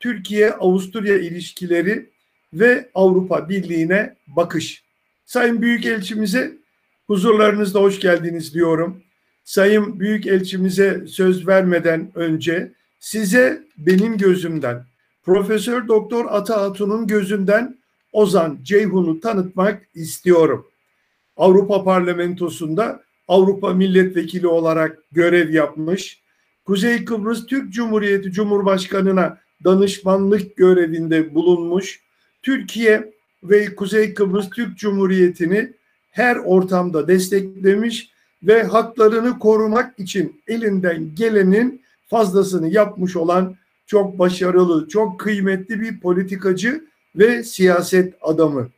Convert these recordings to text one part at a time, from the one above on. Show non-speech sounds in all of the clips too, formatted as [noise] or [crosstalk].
Türkiye-Avusturya ilişkileri ve Avrupa Birliği'ne bakış. Sayın Büyükelçimize huzurlarınızda hoş geldiniz diyorum. Sayın Büyükelçimize söz vermeden önce size benim gözümden, Profesör Doktor Ata Hatun'un gözünden Ozan Ceyhun'u tanıtmak istiyorum. Avrupa Parlamentosu'nda Avrupa Milletvekili olarak görev yapmış. Kuzey Kıbrıs Türk Cumhuriyeti Cumhurbaşkanı'na danışmanlık görevinde bulunmuş. Türkiye ve Kuzey Kıbrıs Türk Cumhuriyeti'ni her ortamda desteklemiş ve haklarını korumak için elinden gelenin fazlasını yapmış olan çok başarılı, çok kıymetli bir politikacı ve siyaset adamı.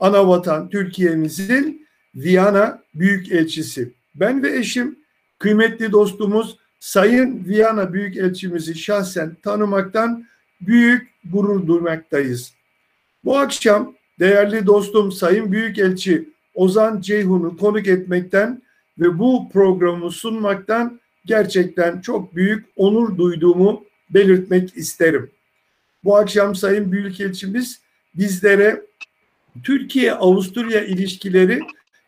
Anavatan Türkiye'mizin Viyana Büyükelçisi. Ben ve eşim kıymetli dostumuz Sayın Viyana Büyükelçimizi şahsen tanımaktan büyük gurur duymaktayız. Bu akşam değerli dostum Sayın Büyükelçi Ozan Ceyhun'u konuk etmekten ve bu programı sunmaktan gerçekten çok büyük onur duyduğumu belirtmek isterim. Bu akşam Sayın Büyükelçimiz bizlere Türkiye-Avusturya ilişkileri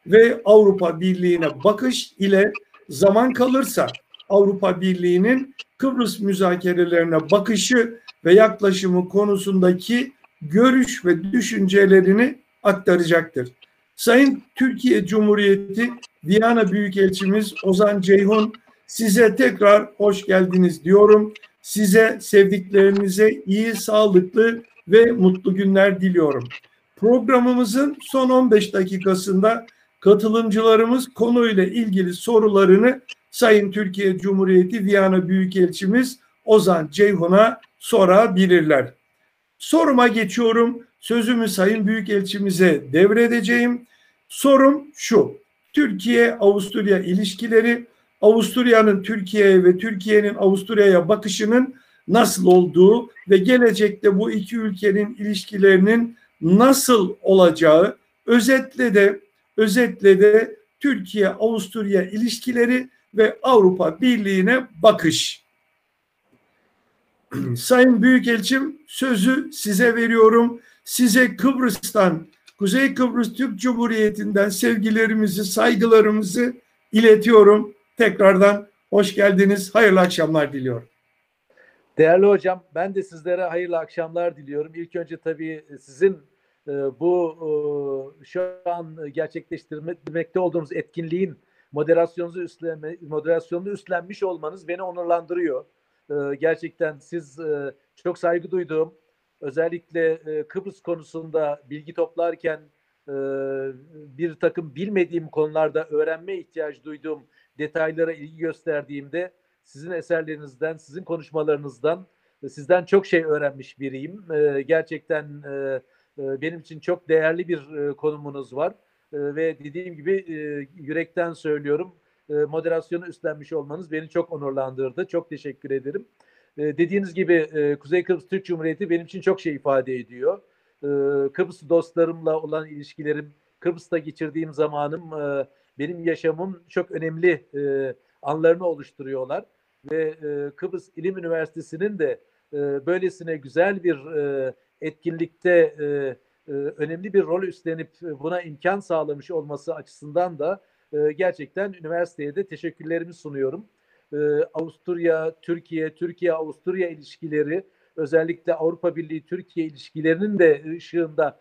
ve Avrupa Birliği'ne bakış ile zaman kalırsa Avrupa Birliği'nin Kıbrıs müzakerelerine bakışı ve yaklaşımı konusundaki görüş ve düşüncelerini aktaracaktır. Sayın Türkiye Cumhuriyeti Viyana Büyükelçimiz Ozan Ceyhun size tekrar hoş geldiniz diyorum. Size sevdiklerinize iyi, sağlıklı ve mutlu günler diliyorum. Programımızın son 15 dakikasında katılımcılarımız konuyla ilgili sorularını Sayın Türkiye Cumhuriyeti Viyana Büyükelçimiz Ozan Ceyhun'a sorabilirler. Soruma geçiyorum. Sözümü Sayın Büyükelçimize devredeceğim. Sorum şu. Türkiye-Avusturya ilişkileri, Avusturya'nın Türkiye'ye ve Türkiye'nin Avusturya'ya bakışının nasıl olduğu ve gelecekte bu iki ülkenin ilişkilerinin nasıl olacağı özetle de özetle de Türkiye-Avusturya ilişkileri ve Avrupa Birliği'ne bakış. [clears throat] Sayın Büyükelçim sözü size veriyorum. Size Kıbrıs'tan, Kuzey Kıbrıs Türk Cumhuriyeti'nden sevgilerimizi, saygılarımızı iletiyorum. Tekrardan hoş geldiniz. Hayırlı akşamlar diliyorum. Değerli hocam ben de sizlere hayırlı akşamlar diliyorum. İlk önce tabii sizin e, bu e, şu an gerçekleştirmekte olduğumuz etkinliğin moderasyonunuzu üstlenme, moderasyonunu üstlenmiş olmanız beni onurlandırıyor. E, gerçekten siz çok saygı duyduğum özellikle Kıbrıs konusunda bilgi toplarken bir takım bilmediğim konularda öğrenme ihtiyacı duyduğum detaylara ilgi gösterdiğimde sizin eserlerinizden, sizin konuşmalarınızdan sizden çok şey öğrenmiş biriyim. Gerçekten benim için çok değerli bir konumunuz var ve dediğim gibi yürekten söylüyorum moderasyonu üstlenmiş olmanız beni çok onurlandırdı. Çok teşekkür ederim. Dediğiniz gibi Kuzey Kıbrıs Türk Cumhuriyeti benim için çok şey ifade ediyor. Kıbrıs dostlarımla olan ilişkilerim, Kıbrıs'ta geçirdiğim zamanım benim yaşamım çok önemli anlarını oluşturuyorlar ve Kıbrıs İlim Üniversitesi'nin de böylesine güzel bir etkinlikte önemli bir rol üstlenip buna imkan sağlamış olması açısından da gerçekten üniversiteye de teşekkürlerimi sunuyorum. Avusturya, Türkiye, Türkiye-Avusturya ilişkileri özellikle Avrupa Birliği Türkiye ilişkilerinin de ışığında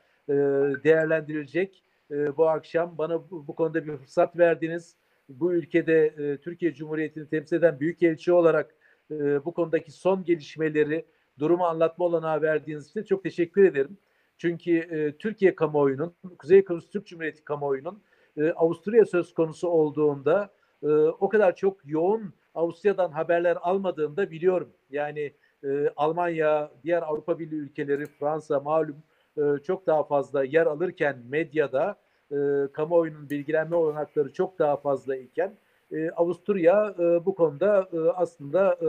değerlendirilecek. Bu akşam bana bu konuda bir fırsat verdiniz. Bu ülkede Türkiye Cumhuriyeti'ni temsil eden büyükelçi olarak bu konudaki son gelişmeleri, durumu anlatma olanağı verdiğiniz için çok teşekkür ederim. Çünkü Türkiye kamuoyunun, Kuzey Kıbrıs Türk Cumhuriyeti kamuoyunun Avusturya söz konusu olduğunda o kadar çok yoğun Avusturya'dan haberler almadığını biliyorum. Yani e, Almanya, diğer Avrupa Birliği ülkeleri, Fransa malum e, çok daha fazla yer alırken medyada e, kamuoyunun bilgilenme olanakları çok daha fazla iken e, Avusturya e, bu konuda e, aslında e,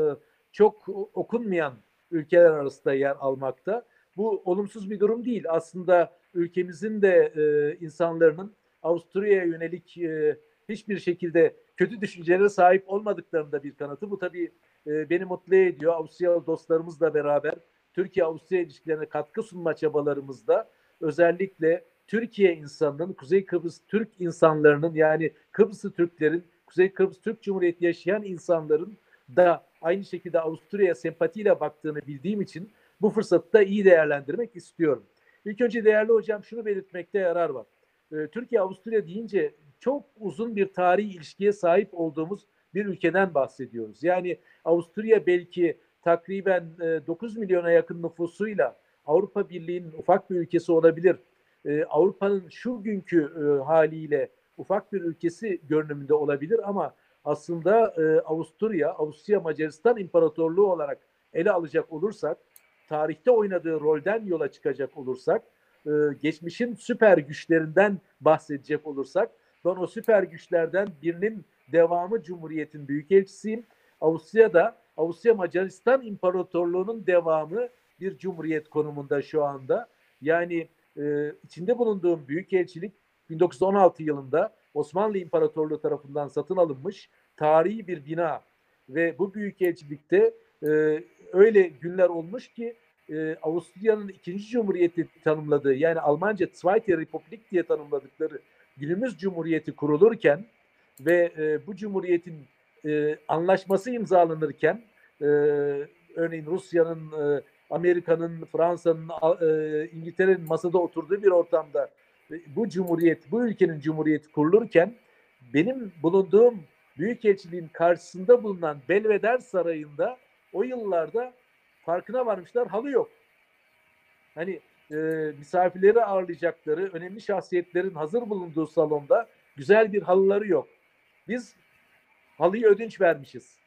çok okunmayan ülkeler arasında yer almakta. Bu olumsuz bir durum değil. Aslında ülkemizin de e, insanların Avusturya'ya yönelik e, hiçbir şekilde kötü düşüncelere sahip olmadıklarında bir kanıtı. Bu tabii e, beni mutlu ediyor. Avusturyalı dostlarımızla beraber Türkiye-Avusturya ilişkilerine katkı sunma çabalarımızda özellikle Türkiye insanının, Kuzey Kıbrıs Türk insanlarının yani Kıbrıslı Türklerin, Kuzey Kıbrıs Türk Cumhuriyeti yaşayan insanların da aynı şekilde Avusturya'ya sempatiyle baktığını bildiğim için bu fırsatı da iyi değerlendirmek istiyorum. İlk önce değerli hocam şunu belirtmekte yarar var. Ee, Türkiye-Avusturya deyince çok uzun bir tarihi ilişkiye sahip olduğumuz bir ülkeden bahsediyoruz. Yani Avusturya belki takriben 9 e, milyona yakın nüfusuyla Avrupa Birliği'nin ufak bir ülkesi olabilir. E, Avrupa'nın şu günkü e, haliyle ufak bir ülkesi görünümünde olabilir ama aslında Avusturya, Avusturya Macaristan İmparatorluğu olarak ele alacak olursak, tarihte oynadığı rolden yola çıkacak olursak, geçmişin süper güçlerinden bahsedecek olursak, ben o süper güçlerden birinin devamı Cumhuriyet'in büyükelçisiyim. Avusturya'da Avusturya Macaristan İmparatorluğu'nun devamı bir cumhuriyet konumunda şu anda. Yani e, içinde bulunduğum büyükelçilik 1916 yılında Osmanlı İmparatorluğu tarafından satın alınmış tarihi bir bina ve bu büyükelçilikte e, öyle günler olmuş ki e, Avusturya'nın ikinci cumhuriyeti tanımladığı yani Almanca Zweite Republik diye tanımladıkları günümüz cumhuriyeti kurulurken ve e, bu cumhuriyetin e, anlaşması imzalanırken e, örneğin Rusya'nın, e, Amerika'nın, Fransa'nın, e, İngiltere'nin masada oturduğu bir ortamda e, bu cumhuriyet, bu ülkenin cumhuriyeti kurulurken benim bulunduğum büyükelçiliğin karşısında bulunan Belveder Sarayı'nda o yıllarda farkına varmışlar halı yok. Hani e, misafirleri ağırlayacakları önemli şahsiyetlerin hazır bulunduğu salonda güzel bir halıları yok. Biz halıyı ödünç vermişiz.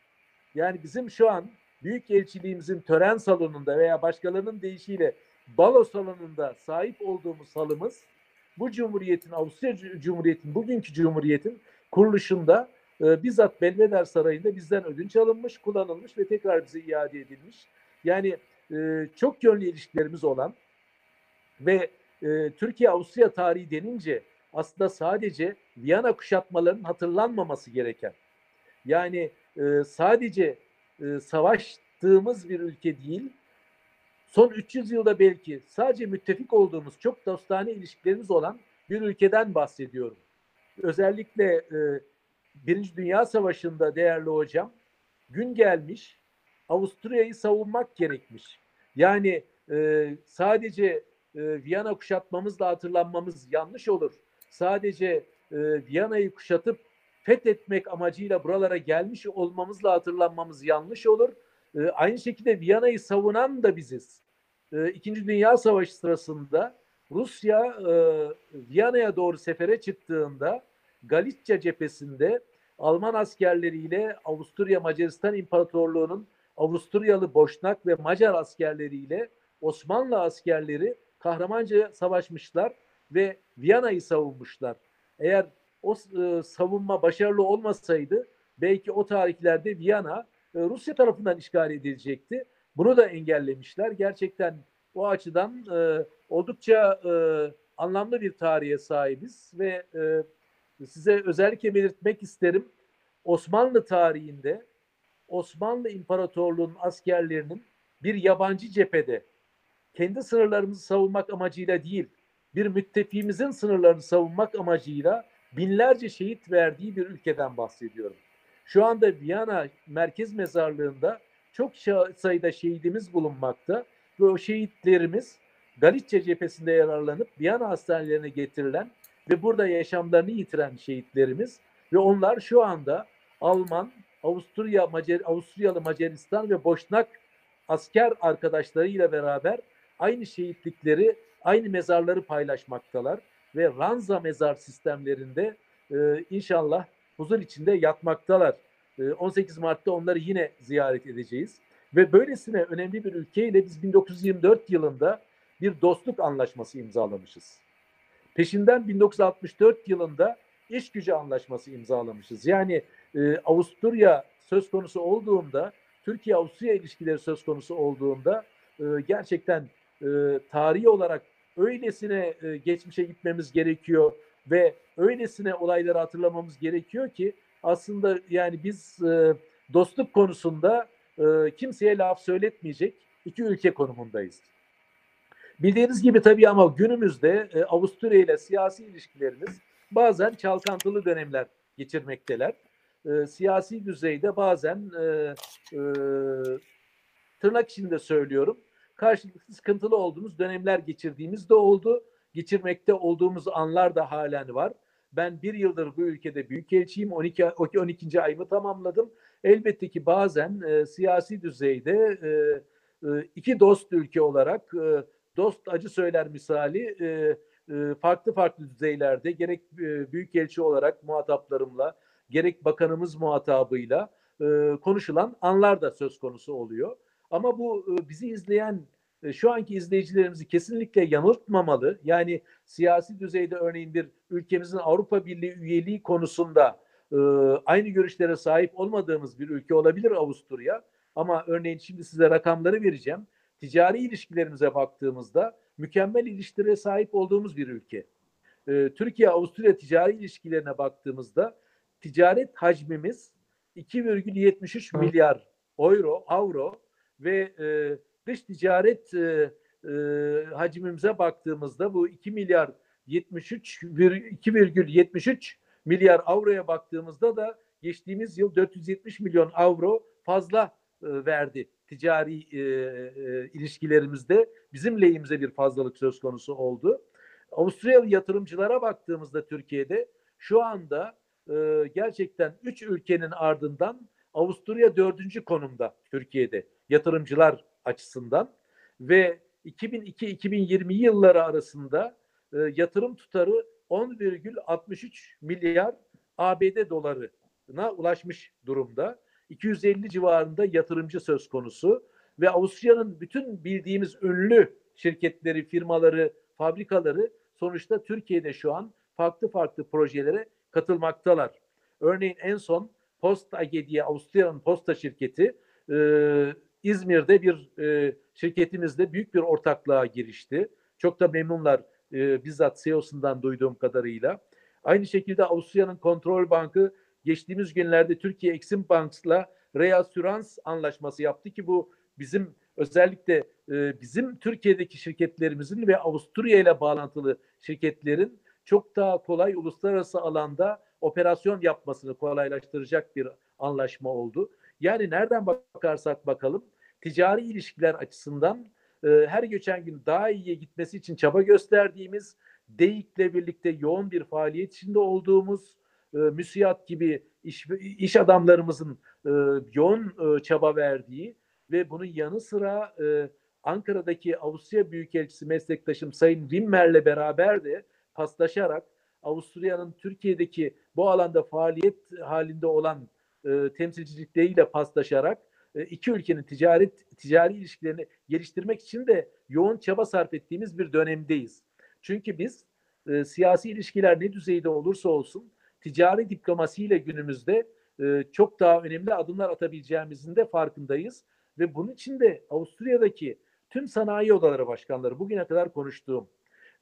Yani bizim şu an büyük elçiliğimizin tören salonunda veya başkalarının deyişiyle balo salonunda sahip olduğumuz halımız bu cumhuriyetin, Avusturya Cumhuriyeti'nin, bugünkü cumhuriyetin kuruluşunda e, bizzat Belveder Sarayı'nda bizden ödünç alınmış, kullanılmış ve tekrar bize iade edilmiş. Yani e, çok yönlü ilişkilerimiz olan ve e, Türkiye-Avusturya tarihi denince aslında sadece Viyana kuşatmalarının hatırlanmaması gereken yani e, sadece e, savaştığımız bir ülke değil, son 300 yılda belki sadece müttefik olduğumuz çok dostane ilişkilerimiz olan bir ülkeden bahsediyorum. Özellikle e, Birinci Dünya Savaşı'nda değerli hocam gün gelmiş Avusturya'yı savunmak gerekmiş. Yani e, sadece e, Viyana kuşatmamızla hatırlanmamız yanlış olur. Sadece e, Viyana'yı kuşatıp fethetmek amacıyla buralara gelmiş olmamızla hatırlanmamız yanlış olur. E, aynı şekilde Viyana'yı savunan da biziz. E, İkinci Dünya Savaşı sırasında Rusya e, Viyana'ya doğru sefere çıktığında Galicia cephesinde Alman askerleriyle Avusturya Macaristan İmparatorluğu'nun Avusturyalı Boşnak ve Macar askerleriyle Osmanlı askerleri kahramanca savaşmışlar ve Viyana'yı savunmuşlar. Eğer o e, savunma başarılı olmasaydı belki o tarihlerde Viyana e, Rusya tarafından işgal edilecekti. Bunu da engellemişler. Gerçekten o açıdan e, oldukça e, anlamlı bir tarihe sahibiz ve e, size özellikle belirtmek isterim. Osmanlı tarihinde Osmanlı İmparatorluğu'nun askerlerinin bir yabancı cephede kendi sınırlarımızı savunmak amacıyla değil, bir müttefiğimizin sınırlarını savunmak amacıyla binlerce şehit verdiği bir ülkeden bahsediyorum. Şu anda Viyana Merkez Mezarlığı'nda çok sayıda şehidimiz bulunmakta ve o şehitlerimiz Galicia cephesinde yararlanıp Viyana hastanelerine getirilen ve burada yaşamlarını yitiren şehitlerimiz ve onlar şu anda Alman, Avusturya, Macar, Avusturyalı Macaristan ve Boşnak asker arkadaşlarıyla beraber aynı şehitlikleri, aynı mezarları paylaşmaktalar ve ranza mezar sistemlerinde e, inşallah huzur içinde yatmaktalar. E, 18 Mart'ta onları yine ziyaret edeceğiz. Ve böylesine önemli bir ülkeyle biz 1924 yılında bir dostluk anlaşması imzalamışız. Peşinden 1964 yılında iş gücü anlaşması imzalamışız. Yani e, Avusturya söz konusu olduğunda, Türkiye-Avusturya ilişkileri söz konusu olduğunda e, gerçekten e, tarihi olarak öylesine e, geçmişe gitmemiz gerekiyor ve öylesine olayları hatırlamamız gerekiyor ki aslında yani biz e, dostluk konusunda e, kimseye laf söyletmeyecek, iki ülke konumundayız. Bildiğiniz gibi tabii ama günümüzde e, Avusturya ile siyasi ilişkilerimiz bazen çalkantılı dönemler geçirmekteler. E, siyasi düzeyde bazen e, e, tırnak içinde söylüyorum karşılıklı sıkıntılı olduğumuz dönemler geçirdiğimiz de oldu. Geçirmekte olduğumuz anlar da halen var. Ben bir yıldır bu ülkede büyükelçiyim. 12, 12. ayımı tamamladım. Elbette ki bazen e, siyasi düzeyde e, e, iki dost ülke olarak e, dost acı söyler misali e, e, farklı farklı düzeylerde gerek e, büyükelçi olarak muhataplarımla gerek bakanımız muhatabıyla e, konuşulan anlar da söz konusu oluyor. Ama bu e, bizi izleyen e, şu anki izleyicilerimizi kesinlikle yanıltmamalı. Yani siyasi düzeyde örneğin bir ülkemizin Avrupa Birliği üyeliği konusunda e, aynı görüşlere sahip olmadığımız bir ülke olabilir Avusturya. Ama örneğin şimdi size rakamları vereceğim. Ticari ilişkilerimize baktığımızda mükemmel ilişkilere sahip olduğumuz bir ülke. Türkiye-Avusturya ticari ilişkilerine baktığımızda ticaret hacmimiz 2,73 milyar euro, avro ve e, dış ticaret e, e, hacmimize baktığımızda bu 2 milyar 73 2,73 milyar avroya baktığımızda da geçtiğimiz yıl 470 milyon avro fazla e, verdi ticari e, e, ilişkilerimizde bizim lehimize bir fazlalık söz konusu oldu. Avusturyalı yatırımcılara baktığımızda Türkiye'de şu anda e, gerçekten üç ülkenin ardından Avusturya dördüncü konumda Türkiye'de yatırımcılar açısından ve 2002-2020 yılları arasında e, yatırım tutarı 10,63 milyar ABD dolarına ulaşmış durumda. 250 civarında yatırımcı söz konusu ve Avusturya'nın bütün bildiğimiz ünlü şirketleri, firmaları, fabrikaları sonuçta Türkiye'de şu an farklı farklı projelere katılmaktalar. Örneğin en son Post AG diye Avusturya'nın posta şirketi e, İzmir'de bir e, şirketimizde büyük bir ortaklığa girişti. Çok da memnunlar e, bizzat CEO'sundan duyduğum kadarıyla. Aynı şekilde Avusturya'nın kontrol bankı geçtiğimiz günlerde Türkiye Exim Bank'la reasürans anlaşması yaptı ki bu bizim özellikle e, bizim Türkiye'deki şirketlerimizin ve Avusturya ile bağlantılı şirketlerin çok daha kolay uluslararası alanda operasyon yapmasını kolaylaştıracak bir anlaşma oldu. Yani nereden bakarsak bakalım ticari ilişkiler açısından e, her geçen gün daha iyiye gitmesi için çaba gösterdiğimiz, DEİK'le birlikte yoğun bir faaliyet içinde olduğumuz, e, müsiyat gibi iş, iş adamlarımızın e, yoğun e, çaba verdiği ve bunun yanı sıra e, Ankara'daki Avusturya Büyükelçisi meslektaşım Sayın Rimmer'le beraber de paslaşarak Avusturya'nın Türkiye'deki bu alanda faaliyet halinde olan e, temsilcilikleriyle paslaşarak e, iki ülkenin ticaret ticari ilişkilerini geliştirmek için de yoğun çaba sarf ettiğimiz bir dönemdeyiz. Çünkü biz e, siyasi ilişkiler ne düzeyde olursa olsun ticari diplomasiyle günümüzde e, çok daha önemli adımlar atabileceğimizin de farkındayız ve bunun için de Avusturya'daki tüm sanayi odaları başkanları bugüne kadar konuştuğum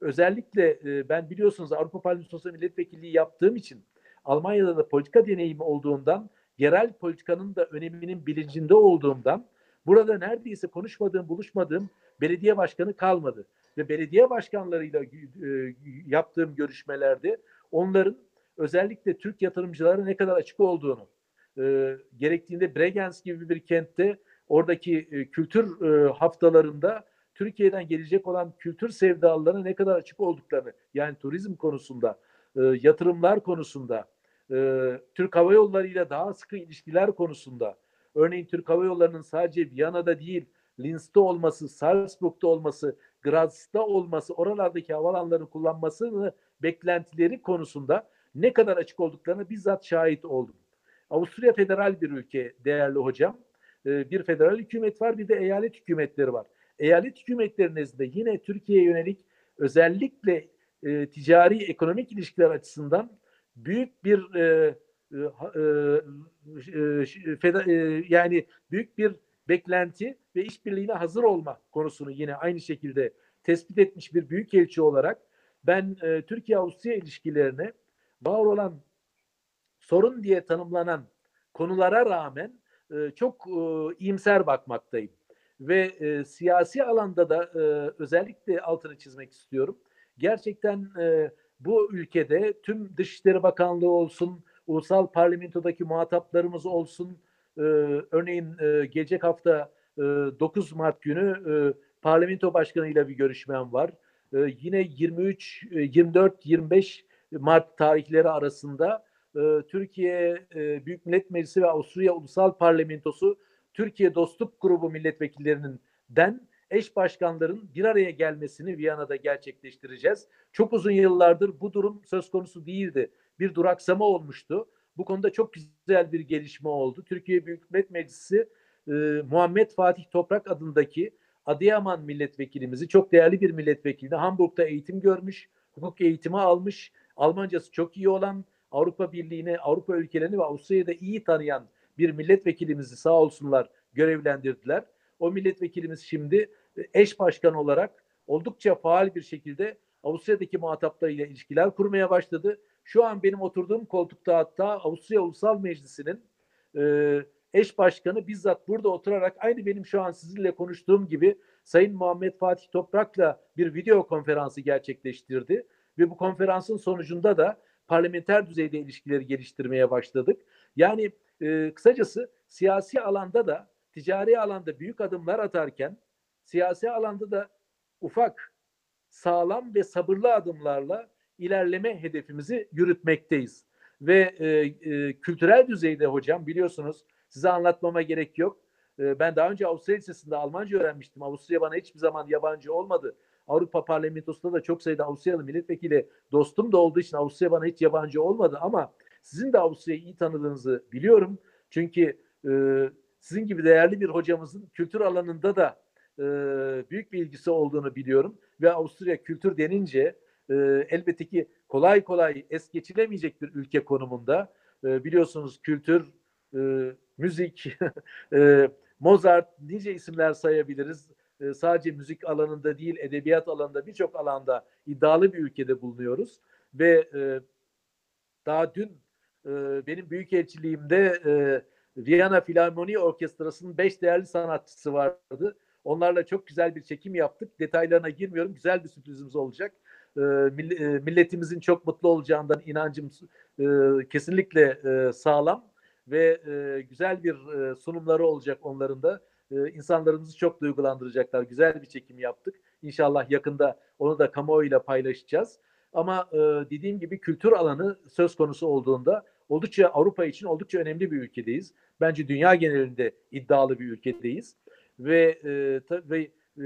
özellikle e, ben biliyorsunuz Avrupa Parlamentosu milletvekilliği yaptığım için Almanya'da da politika deneyimi olduğundan yerel politikanın da öneminin bilincinde olduğumdan burada neredeyse konuşmadığım, buluşmadığım belediye başkanı kalmadı. Ve belediye başkanlarıyla e, yaptığım görüşmelerde onların özellikle Türk yatırımcılara ne kadar açık olduğunu, e, gerektiğinde Bregenz gibi bir kentte oradaki e, kültür e, haftalarında Türkiye'den gelecek olan kültür sevdalılarına ne kadar açık olduklarını, yani turizm konusunda, e, yatırımlar konusunda, e, Türk Hava Yolları ile daha sıkı ilişkiler konusunda örneğin Türk Hava Yolları'nın sadece Viyana'da değil Linz'de olması, Salzburg'da olması, Graz'da olması, oralardaki havalanlarını kullanmasını beklentileri konusunda ne kadar açık olduklarını bizzat şahit oldum. Avusturya federal bir ülke değerli hocam. Ee, bir federal hükümet var bir de eyalet hükümetleri var. Eyalet hükümetleri nezdinde yine Türkiye'ye yönelik özellikle e, ticari ekonomik ilişkiler açısından büyük bir e, e, e, e, yani büyük bir beklenti ve işbirliğine hazır olma konusunu yine aynı şekilde tespit etmiş bir büyükelçi olarak ben e, Türkiye-Avusturya ilişkilerine var olan sorun diye tanımlanan konulara rağmen e, çok e, iyimser bakmaktayım. ve e, siyasi alanda da e, özellikle altını çizmek istiyorum. Gerçekten e, bu ülkede tüm Dışişleri Bakanlığı olsun, ulusal parlamentodaki muhataplarımız olsun, e, örneğin e, gelecek hafta e, 9 Mart günü e, parlamento başkanıyla bir görüşmem var. E, yine 23, 24, 25 Mart tarihleri arasında e, Türkiye e, Büyük Millet Meclisi ve Avusturya Ulusal Parlamentosu Türkiye Dostluk Grubu milletvekillerinin den eş başkanların bir araya gelmesini Viyana'da gerçekleştireceğiz. Çok uzun yıllardır bu durum söz konusu değildi. Bir duraksama olmuştu. Bu konuda çok güzel bir gelişme oldu. Türkiye Büyük Millet Meclisi e, Muhammed Fatih Toprak adındaki Adıyaman milletvekilimizi, çok değerli bir milletvekili, Hamburg'da eğitim görmüş, hukuk eğitimi almış, Almancası çok iyi olan, Avrupa Birliği'ni, Avrupa ülkelerini ve Avusturya'da iyi tanıyan bir milletvekilimizi sağ olsunlar görevlendirdiler. O milletvekilimiz şimdi e, eş başkan olarak oldukça faal bir şekilde Avusturya'daki muhataplarıyla ilişkiler kurmaya başladı. Şu an benim oturduğum koltukta hatta Avusturya Ulusal Meclisi'nin e, eş başkanı bizzat burada oturarak aynı benim şu an sizinle konuştuğum gibi Sayın Muhammed Fatih Toprak'la bir video konferansı gerçekleştirdi. Ve bu konferansın sonucunda da parlamenter düzeyde ilişkileri geliştirmeye başladık. Yani e, kısacası siyasi alanda da ticari alanda büyük adımlar atarken siyasi alanda da ufak, sağlam ve sabırlı adımlarla ilerleme hedefimizi yürütmekteyiz. Ve e, e, kültürel düzeyde hocam biliyorsunuz size anlatmama gerek yok. E, ben daha önce Avusturya Lisesi'nde Almanca öğrenmiştim. Avusturya bana hiçbir zaman yabancı olmadı. Avrupa Parlamentosu'nda da çok sayıda Avusturyalı milletvekili dostum da olduğu için Avusturya bana hiç yabancı olmadı ama sizin de Avusturya'yı iyi tanıdığınızı biliyorum. Çünkü e, sizin gibi değerli bir hocamızın kültür alanında da e, büyük bir ilgisi olduğunu biliyorum. Ve Avusturya kültür denince e, elbette ki kolay kolay es geçilemeyecek bir ülke konumunda. E, biliyorsunuz kültür, e, müzik, [laughs] e, Mozart nice isimler sayabiliriz. E, sadece müzik alanında değil, edebiyat alanında birçok alanda iddialı bir ülkede bulunuyoruz. Ve e, daha dün e, benim büyükelçiliğimde e, Viyana Filarmoni Orkestrası'nın beş değerli sanatçısı vardı. Onlarla çok güzel bir çekim yaptık. Detaylarına girmiyorum. Güzel bir sürprizimiz olacak. E, milletimizin çok mutlu olacağından inancım e, kesinlikle e, sağlam ve e, güzel bir e, sunumları olacak onların da. E, insanlarımızı çok duygulandıracaklar. Güzel bir çekim yaptık. İnşallah yakında onu da kamuoyuyla paylaşacağız. Ama e, dediğim gibi kültür alanı söz konusu olduğunda oldukça Avrupa için oldukça önemli bir ülkedeyiz. Bence dünya genelinde iddialı bir ülkedeyiz. Ve e, tabii e,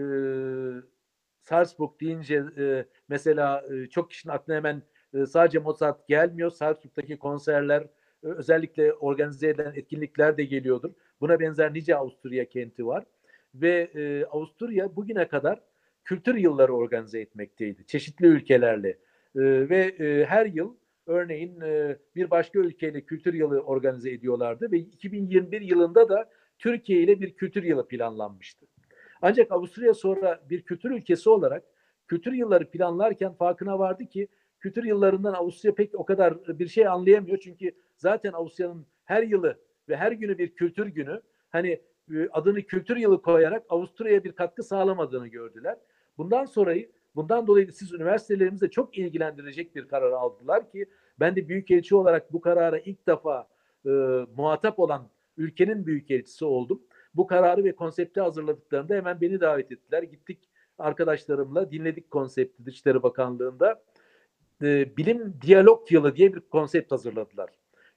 Salzburg deyince e, mesela e, çok kişinin aklına hemen e, sadece Mozart gelmiyor. Salzburg'daki konserler, özellikle organize edilen etkinlikler de geliyordur. Buna benzer nice Avusturya kenti var. Ve e, Avusturya bugüne kadar kültür yılları organize etmekteydi. Çeşitli ülkelerle. E, ve e, her yıl örneğin e, bir başka ülkeyle kültür yılı organize ediyorlardı. Ve 2021 yılında da Türkiye ile bir kültür yılı planlanmıştı. Ancak Avusturya sonra bir kültür ülkesi olarak kültür yılları planlarken farkına vardı ki kültür yıllarından Avusturya pek o kadar bir şey anlayamıyor. Çünkü zaten Avusturya'nın her yılı ve her günü bir kültür günü. Hani e, adını kültür yılı koyarak Avusturya'ya bir katkı sağlamadığını gördüler. Bundan sonra bundan dolayı siz üniversitelerimizde çok ilgilendirecek bir karar aldılar ki ben de büyükelçi olarak bu karara ilk defa e, muhatap olan ülkenin büyükelçisi oldum. Bu kararı ve konsepti hazırladıklarında hemen beni davet ettiler. Gittik arkadaşlarımla dinledik konsepti Dışişleri Bakanlığı'nda. E, bilim diyalog yılı diye bir konsept hazırladılar.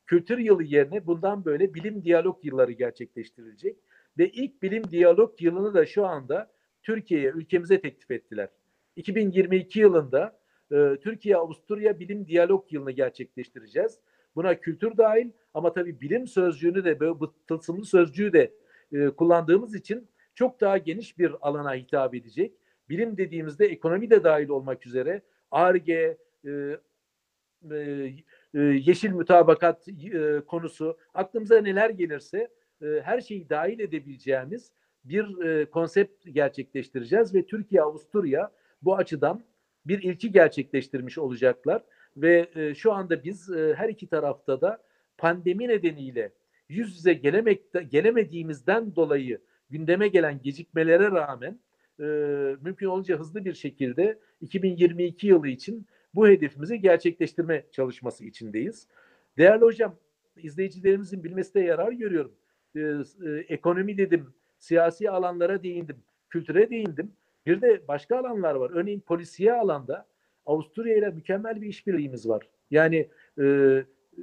Kültür yılı yerine bundan böyle bilim diyalog yılları gerçekleştirilecek. Ve ilk bilim diyalog yılını da şu anda Türkiye'ye, ülkemize teklif ettiler. 2022 yılında e, Türkiye-Avusturya Bilim Diyalog yılını gerçekleştireceğiz. Buna kültür dahil ama tabii bilim sözcüğünü de böyle bu tılsımlı sözcüğü de e, kullandığımız için çok daha geniş bir alana hitap edecek. Bilim dediğimizde ekonomi de dahil olmak üzere ARGE, yeşil mütabakat konusu aklımıza neler gelirse her şeyi dahil edebileceğimiz bir e, konsept gerçekleştireceğiz ve Türkiye Avusturya bu açıdan bir ilki gerçekleştirmiş olacaklar ve e, şu anda biz e, her iki tarafta da pandemi nedeniyle yüz yüze gelemekte, gelemediğimizden dolayı gündeme gelen gecikmelere rağmen e, mümkün olunca hızlı bir şekilde 2022 yılı için bu hedefimizi gerçekleştirme çalışması içindeyiz. Değerli hocam, izleyicilerimizin bilmesine yarar görüyorum. E, e, ekonomi dedim, siyasi alanlara değindim, kültüre değindim. Bir de başka alanlar var. Örneğin polisiye alanda Avusturya ile mükemmel bir işbirliğimiz var. Yani e,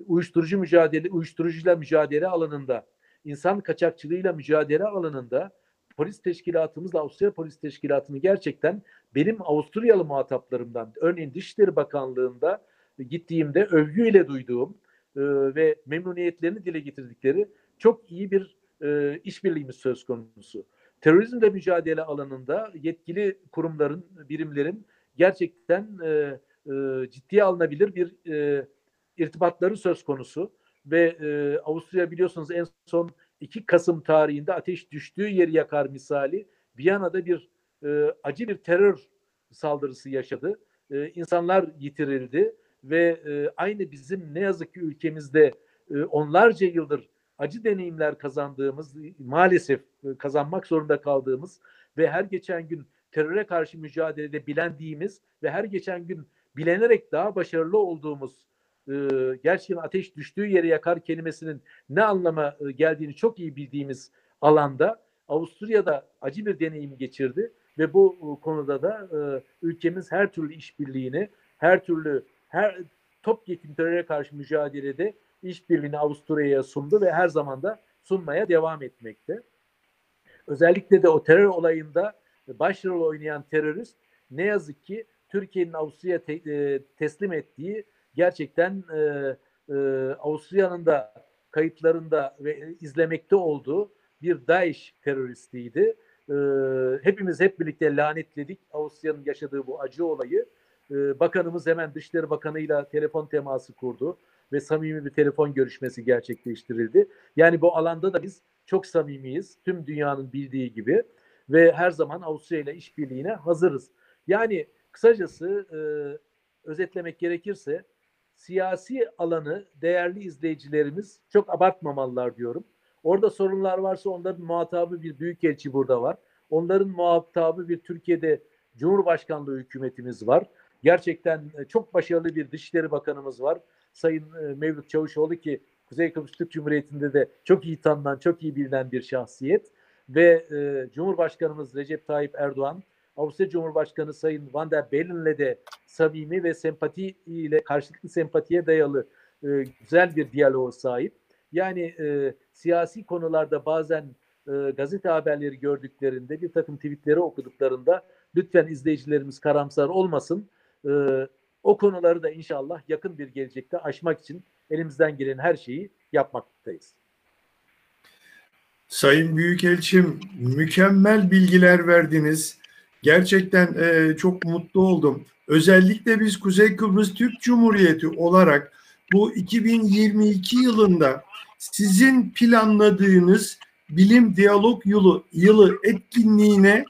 uyuşturucu mücadele, uyuşturucuyla mücadele alanında, insan kaçakçılığıyla mücadele alanında polis teşkilatımızla Avusturya Polis Teşkilatı'nı gerçekten benim Avusturyalı muhataplarımdan, örneğin Dışişleri Bakanlığı'nda gittiğimde övgüyle duyduğum e, ve memnuniyetlerini dile getirdikleri çok iyi bir e, işbirliğimiz söz konusu. Terörizmle mücadele alanında yetkili kurumların, birimlerin gerçekten e, e, ciddiye alınabilir bir e, irtibatları söz konusu ve e, Avusturya biliyorsunuz en son 2 Kasım tarihinde ateş düştüğü yeri yakar misali Viyana'da bir e, acı bir terör saldırısı yaşadı. E, insanlar yitirildi ve e, aynı bizim ne yazık ki ülkemizde e, onlarca yıldır acı deneyimler kazandığımız, maalesef e, kazanmak zorunda kaldığımız ve her geçen gün teröre karşı mücadelede bilendiğimiz ve her geçen gün bilenerek daha başarılı olduğumuz e, gerçekten ateş düştüğü yere yakar kelimesinin ne anlama e, geldiğini çok iyi bildiğimiz alanda Avusturya'da acı bir deneyim geçirdi ve bu e, konuda da e, ülkemiz her türlü işbirliğini, her türlü her topyekun teröre karşı mücadelede işbirliğini Avusturya'ya sundu ve her zaman da sunmaya devam etmekte. Özellikle de o terör olayında başrol oynayan terörist ne yazık ki Türkiye'nin Avusturya te, e, teslim ettiği gerçekten e, e, Avusturya'nın da kayıtlarında ve izlemekte olduğu bir DAEŞ teröristiydi. E, hepimiz hep birlikte lanetledik Avusturya'nın yaşadığı bu acı olayı. E, bakanımız hemen Dışişleri Bakanı'yla telefon teması kurdu ve samimi bir telefon görüşmesi gerçekleştirildi. Yani bu alanda da biz çok samimiyiz. Tüm dünyanın bildiği gibi ve her zaman Avusturya ile işbirliğine hazırız. Yani kısacası e, özetlemek gerekirse siyasi alanı değerli izleyicilerimiz çok abartmamalılar diyorum. Orada sorunlar varsa onların muhatabı bir büyükelçi burada var. Onların muhatabı bir Türkiye'de Cumhurbaşkanlığı hükümetimiz var. Gerçekten e, çok başarılı bir Dışişleri Bakanımız var. Sayın e, Mevlüt Çavuşoğlu ki Kuzey Kıbrıs Türk Cumhuriyeti'nde de çok iyi tanınan, çok iyi bilinen bir şahsiyet. Ve e, Cumhurbaşkanımız Recep Tayyip Erdoğan, Avusturya Cumhurbaşkanı Sayın Van der Bellen'le de samimi ve sempati ile karşılıklı sempatiye dayalı e, güzel bir diyaloğa sahip. Yani e, siyasi konularda bazen e, gazete haberleri gördüklerinde bir takım tweetleri okuduklarında lütfen izleyicilerimiz karamsar olmasın. E, o konuları da inşallah yakın bir gelecekte aşmak için elimizden gelen her şeyi yapmaktayız. Sayın Büyükelçim mükemmel bilgiler verdiniz. Gerçekten e, çok mutlu oldum. Özellikle biz Kuzey Kıbrıs Türk Cumhuriyeti olarak bu 2022 yılında sizin planladığınız bilim diyalog yılı, yılı etkinliğine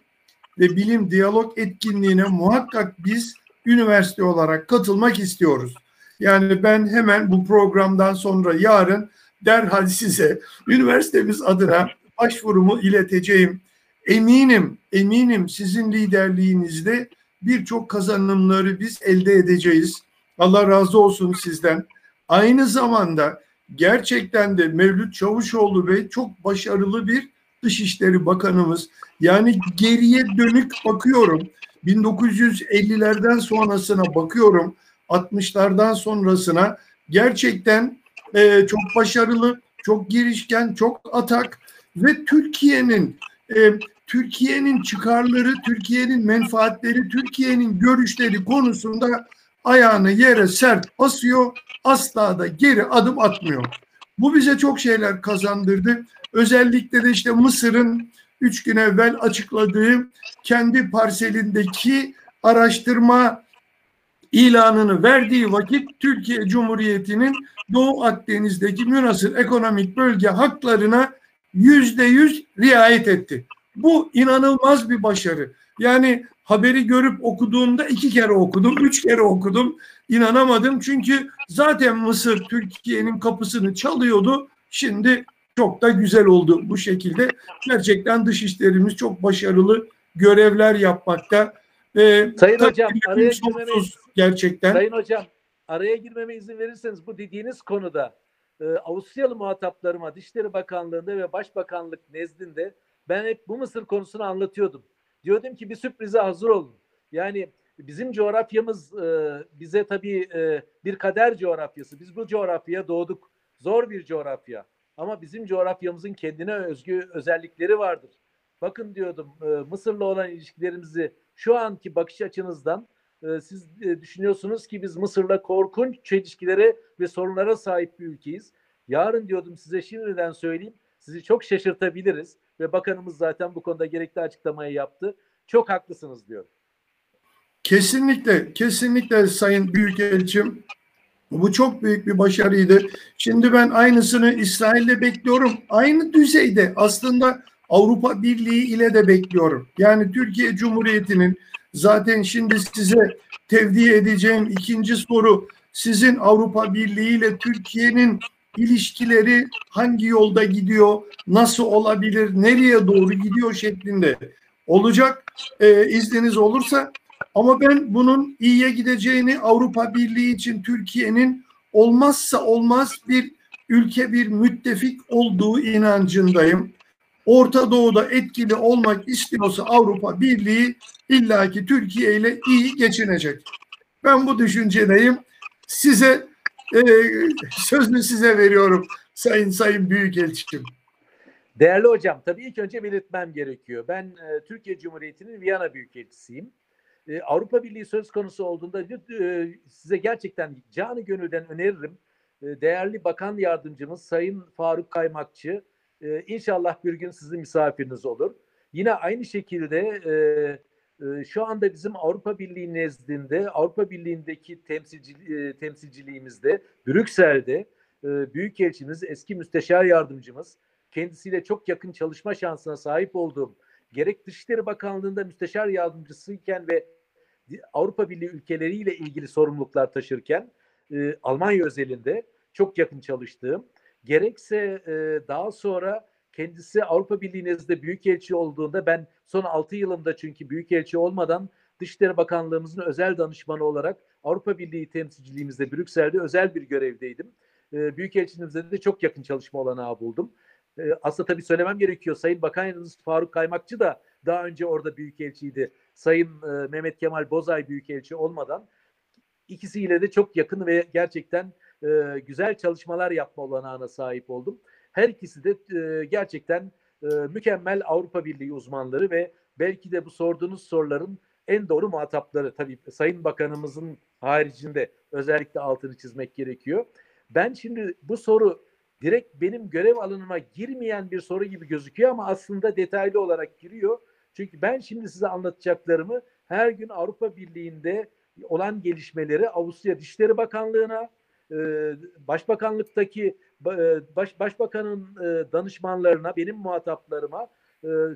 ve bilim diyalog etkinliğine muhakkak biz üniversite olarak katılmak istiyoruz. Yani ben hemen bu programdan sonra yarın derhal size üniversitemiz adına başvurumu ileteceğim. Eminim, eminim sizin liderliğinizde birçok kazanımları biz elde edeceğiz. Allah razı olsun sizden. Aynı zamanda gerçekten de Mevlüt Çavuşoğlu Bey çok başarılı bir Dışişleri Bakanımız. Yani geriye dönük bakıyorum. 1950'lerden sonrasına bakıyorum. 60'lardan sonrasına gerçekten e, çok başarılı, çok girişken, çok atak ve Türkiye'nin e, Türkiye'nin çıkarları, Türkiye'nin menfaatleri, Türkiye'nin görüşleri konusunda ayağını yere sert basıyor, asla da geri adım atmıyor. Bu bize çok şeyler kazandırdı. Özellikle de işte Mısır'ın üç gün evvel açıkladığı kendi parselindeki araştırma ilanını verdiği vakit Türkiye Cumhuriyeti'nin Doğu Akdeniz'deki münasır ekonomik bölge haklarına yüzde yüz riayet etti. Bu inanılmaz bir başarı. Yani haberi görüp okuduğumda iki kere okudum, üç kere okudum. İnanamadım çünkü zaten Mısır Türkiye'nin kapısını çalıyordu. Şimdi çok da güzel oldu bu şekilde. Gerçekten dışişlerimiz çok başarılı görevler yapmakta. Ee, Sayın Hocam araya girmeme, gerçekten. Sayın Hocam araya girmeme izin verirseniz bu dediğiniz konuda e, Avusturyalı muhataplarıma Dışişleri Bakanlığı'nda ve Başbakanlık nezdinde ben hep bu Mısır konusunu anlatıyordum. Diyordum ki bir sürprize hazır olun. Yani bizim coğrafyamız e, bize tabii e, bir kader coğrafyası. Biz bu coğrafyaya doğduk. Zor bir coğrafya. Ama bizim coğrafyamızın kendine özgü özellikleri vardır. Bakın diyordum e, Mısır'la olan ilişkilerimizi şu anki bakış açınızdan e, siz e, düşünüyorsunuz ki biz Mısır'la korkunç çelişkilere ve sorunlara sahip bir ülkeyiz. Yarın diyordum size şimdiden söyleyeyim sizi çok şaşırtabiliriz ve bakanımız zaten bu konuda gerekli açıklamayı yaptı. Çok haklısınız diyor. Kesinlikle, kesinlikle Sayın Büyükelçim. Bu çok büyük bir başarıydı. Şimdi ben aynısını İsrail'de bekliyorum. Aynı düzeyde aslında Avrupa Birliği ile de bekliyorum. Yani Türkiye Cumhuriyeti'nin zaten şimdi size tevdi edeceğim ikinci soru sizin Avrupa Birliği ile Türkiye'nin ilişkileri hangi yolda gidiyor, nasıl olabilir, nereye doğru gidiyor şeklinde olacak. Ee, izniniz olursa ama ben bunun iyiye gideceğini Avrupa Birliği için Türkiye'nin olmazsa olmaz bir ülke bir müttefik olduğu inancındayım. Orta Doğu'da etkili olmak istiyorsa Avrupa Birliği illaki Türkiye ile iyi geçinecek. Ben bu düşüncedeyim. Size e, sözünü size veriyorum Sayın Sayın Büyükelçim. Değerli hocam, tabii ilk önce belirtmem gerekiyor. Ben e, Türkiye Cumhuriyeti'nin Viyana Büyükelçisiyim. E, Avrupa Birliği söz konusu olduğunda e, size gerçekten canı gönülden öneririm. E, değerli Bakan Yardımcımız Sayın Faruk Kaymakçı e, inşallah bir gün sizin misafiriniz olur. Yine aynı şekilde e, şu anda bizim Avrupa Birliği nezdinde, Avrupa Birliği'ndeki temsilci, e, temsilciliğimizde, Brüksel'de e, Büyükelçimiz, eski müsteşar yardımcımız, kendisiyle çok yakın çalışma şansına sahip olduğum, gerek Dışişleri Bakanlığı'nda müsteşar yardımcısıyken ve Avrupa Birliği ülkeleriyle ilgili sorumluluklar taşırken, e, Almanya özelinde çok yakın çalıştığım, gerekse daha sonra kendisi Avrupa Birliği nezdinde büyükelçi olduğunda ben son 6 yılımda çünkü büyükelçi olmadan Dışişleri Bakanlığımızın özel danışmanı olarak Avrupa Birliği temsilciliğimizde Brüksel'de özel bir görevdeydim. E, büyükelçiliğimizde de çok yakın çalışma olanağı buldum. E, aslında tabii söylemem gerekiyor. Sayın Bakan Yardımcısı Faruk Kaymakçı da daha önce orada büyükelçiydi. Sayın e, Mehmet Kemal Bozay büyükelçi olmadan ikisiyle de çok yakın ve gerçekten e, güzel çalışmalar yapma olanağına sahip oldum. Her ikisi de e, gerçekten e, mükemmel Avrupa Birliği uzmanları ve belki de bu sorduğunuz soruların en doğru muhatapları. Tabii Sayın Bakanımızın haricinde özellikle altını çizmek gerekiyor. Ben şimdi bu soru direkt benim görev alanıma girmeyen bir soru gibi gözüküyor ama aslında detaylı olarak giriyor. Çünkü ben şimdi size anlatacaklarımı her gün Avrupa Birliği'nde olan gelişmeleri Avusturya Dışişleri Bakanlığı'na, Başbakanlıktaki e, baş, Başbakanın e, danışmanlarına, benim muhataplarıma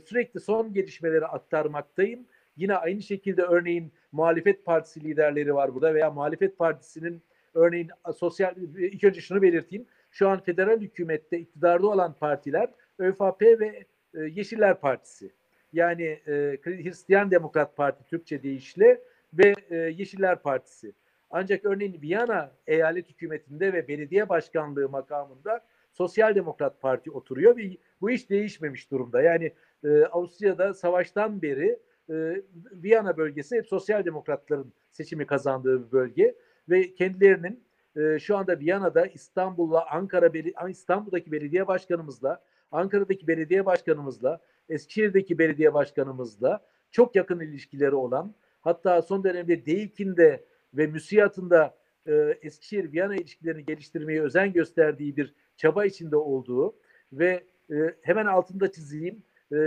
sürekli son gelişmeleri aktarmaktayım. Yine aynı şekilde örneğin muhalefet partisi liderleri var burada veya muhalefet partisinin örneğin sosyal ilk önce şunu belirteyim. Şu an federal hükümette iktidarda olan partiler ÖFP ve Yeşiller Partisi. Yani Hristiyan Demokrat Parti Türkçe deyişle ve Yeşiller Partisi. Ancak örneğin Viyana eyalet hükümetinde ve belediye başkanlığı makamında Sosyal Demokrat Parti oturuyor ve bu iş değişmemiş durumda. Yani e, Avusturya'da savaştan beri e, Viyana bölgesi hep Sosyal Demokratların seçimi kazandığı bir bölge ve kendilerinin e, şu anda Viyana'da İstanbul'la Ankara İstanbul'daki belediye başkanımızla Ankara'daki belediye başkanımızla Eskişehir'deki belediye başkanımızla çok yakın ilişkileri olan hatta son dönemde Deykin'de ve müsiyatında e, Eskişehir-Viyana ilişkilerini geliştirmeye özen gösterdiği bir çaba içinde olduğu ve e, hemen altında çizeyim e,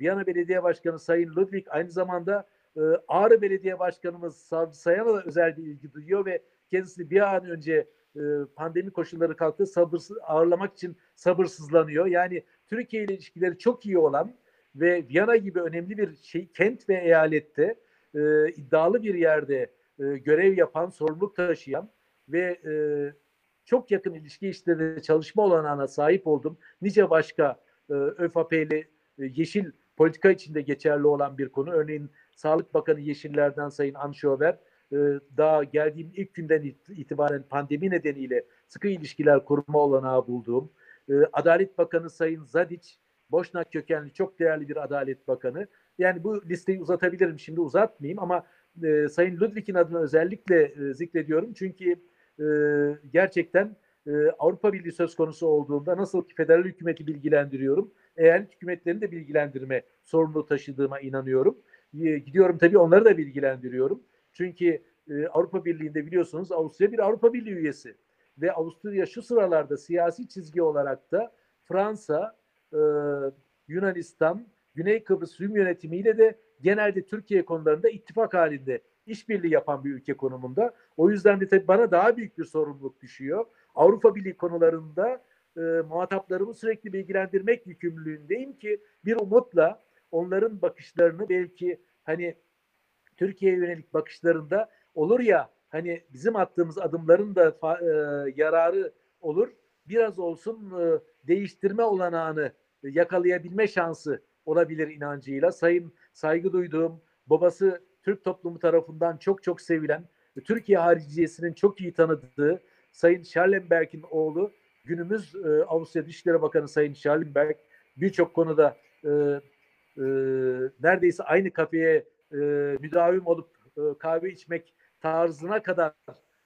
Viyana Belediye Başkanı Sayın Ludwig aynı zamanda e, Ağrı Belediye Başkanımız Savcı Sayan'a da özel bir ilgi duyuyor ve kendisi bir an önce e, pandemi koşulları kalktı sabırsız ağırlamak için sabırsızlanıyor. Yani Türkiye ile ilişkileri çok iyi olan ve Viyana gibi önemli bir şey kent ve eyalette e, iddialı bir yerde e, görev yapan, sorumluluk taşıyan ve e, çok yakın ilişki işleri çalışma olanağına sahip oldum. Nice başka e, ÖFAP'li e, yeşil politika içinde geçerli olan bir konu. Örneğin Sağlık Bakanı Yeşillerden Sayın Anşover e, daha geldiğim ilk günden itibaren pandemi nedeniyle sıkı ilişkiler kurma olanağı bulduğum, e, Adalet Bakanı Sayın Zadiç, Boşnak kökenli çok değerli bir Adalet Bakanı. Yani bu listeyi uzatabilirim şimdi uzatmayayım ama e, Sayın Ludwig'in adını özellikle e, zikrediyorum. Çünkü e, gerçekten e, Avrupa Birliği söz konusu olduğunda nasıl ki federal hükümeti bilgilendiriyorum, eyalet hükümetlerini de bilgilendirme sorumluluğu taşıdığıma inanıyorum. E, gidiyorum tabii onları da bilgilendiriyorum. Çünkü e, Avrupa Birliği'nde biliyorsunuz Avusturya bir Avrupa Birliği üyesi. Ve Avusturya şu sıralarda siyasi çizgi olarak da Fransa, e, Yunanistan, Güney Kıbrıs Rum yönetimiyle de genelde Türkiye konularında ittifak halinde işbirliği yapan bir ülke konumunda. O yüzden de tabii bana daha büyük bir sorumluluk düşüyor. Avrupa Birliği konularında e, muhataplarımı sürekli bilgilendirmek yükümlülüğündeyim ki bir umutla onların bakışlarını belki hani Türkiye'ye yönelik bakışlarında olur ya hani bizim attığımız adımların da e, yararı olur. Biraz olsun e, değiştirme olanağını yakalayabilme şansı olabilir inancıyla. Sayın saygı duyduğum babası Türk toplumu tarafından çok çok sevilen Türkiye hariciyesinin çok iyi tanıdığı Sayın Schallenberg'in oğlu günümüz e, Avusturya Dışişleri Bakanı Sayın Schallenberg birçok konuda e, e, neredeyse aynı kafeye e, müdavim olup e, kahve içmek tarzına kadar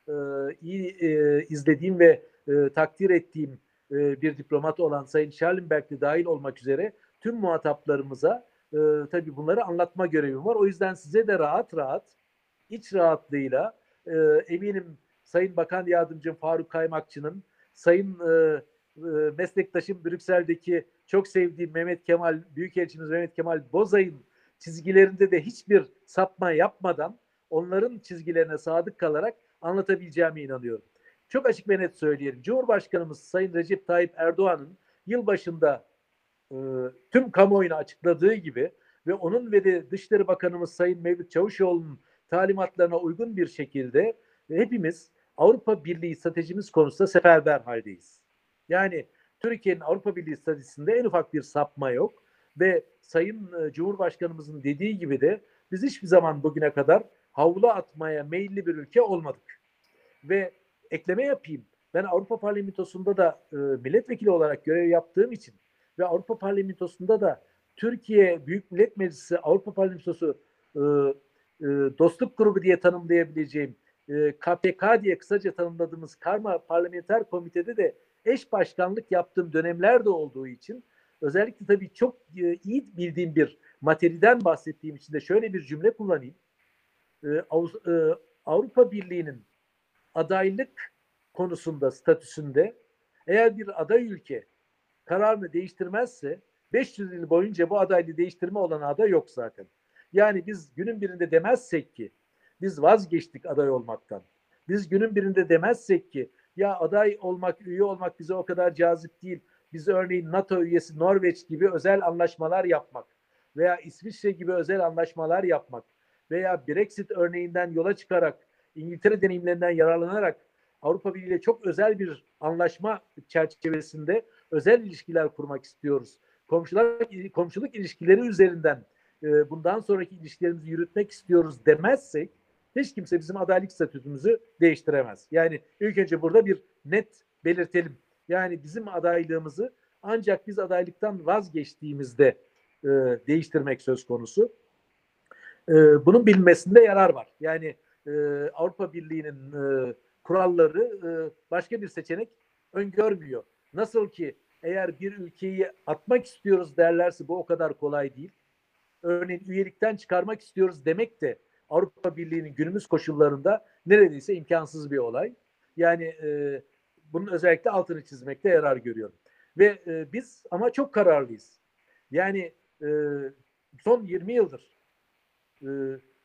e, iyi e, izlediğim ve e, takdir ettiğim e, bir diplomat olan Sayın Schallenberg dahil olmak üzere tüm muhataplarımıza e, tabii bunları anlatma görevim var. O yüzden size de rahat rahat, iç rahatlığıyla e, eminim Sayın Bakan Yardımcım Faruk Kaymakçı'nın, Sayın e, e, meslektaşım Brüksel'deki çok sevdiğim Mehmet Kemal, Büyükelçimiz Mehmet Kemal Bozay'ın çizgilerinde de hiçbir sapma yapmadan onların çizgilerine sadık kalarak anlatabileceğime inanıyorum. Çok açık ve net söyleyelim. Cumhurbaşkanımız Sayın Recep Tayyip Erdoğan'ın yılbaşında e, tüm kamuoyuna açıkladığı gibi ve onun ve de Dışişleri Bakanımız Sayın Mevlüt Çavuşoğlu'nun talimatlarına uygun bir şekilde hepimiz Avrupa Birliği stratejimiz konusunda seferber haldeyiz. Yani Türkiye'nin Avrupa Birliği stratejisinde en ufak bir sapma yok ve Sayın e, Cumhurbaşkanımızın dediği gibi de biz hiçbir zaman bugüne kadar havlu atmaya meyilli bir ülke olmadık. Ve ekleme yapayım. Ben Avrupa Parlamentosu'nda da e, milletvekili olarak görev yaptığım için ve Avrupa Parlamentosu'nda da Türkiye Büyük Millet Meclisi Avrupa Parlamentosu e, e, dostluk grubu diye tanımlayabileceğim e, KPK diye kısaca tanımladığımız Karma Parlamenter Komite'de de eş başkanlık yaptığım dönemler de olduğu için özellikle tabii çok e, iyi bildiğim bir materyalden bahsettiğim için de şöyle bir cümle kullanayım. E, Av- e, Avrupa Birliği'nin adaylık konusunda statüsünde eğer bir aday ülke kararını değiştirmezse 500 yıl boyunca bu adaylığı değiştirme olanağı da yok zaten. Yani biz günün birinde demezsek ki biz vazgeçtik aday olmaktan. Biz günün birinde demezsek ki ya aday olmak, üye olmak bize o kadar cazip değil. Biz örneğin NATO üyesi Norveç gibi özel anlaşmalar yapmak veya İsviçre gibi özel anlaşmalar yapmak veya Brexit örneğinden yola çıkarak İngiltere deneyimlerinden yararlanarak Avrupa Birliği ile çok özel bir anlaşma çerçevesinde özel ilişkiler kurmak istiyoruz. Komşular komşuluk ilişkileri üzerinden e, bundan sonraki ilişkilerimizi yürütmek istiyoruz demezsek hiç kimse bizim adaylık statüsümüzü değiştiremez. Yani ilk önce burada bir net belirtelim. Yani bizim adaylığımızı ancak biz adaylıktan vazgeçtiğimizde e, değiştirmek söz konusu. E, bunun bilinmesinde yarar var. Yani e, Avrupa Birliği'nin e, kuralları e, başka bir seçenek öngörmüyor. Nasıl ki eğer bir ülkeyi atmak istiyoruz derlerse bu o kadar kolay değil. Örneğin üyelikten çıkarmak istiyoruz demek de Avrupa Birliği'nin günümüz koşullarında neredeyse imkansız bir olay. Yani e, bunun özellikle altını çizmekte yarar görüyorum. Ve e, biz ama çok kararlıyız. Yani e, son 20 yıldır e,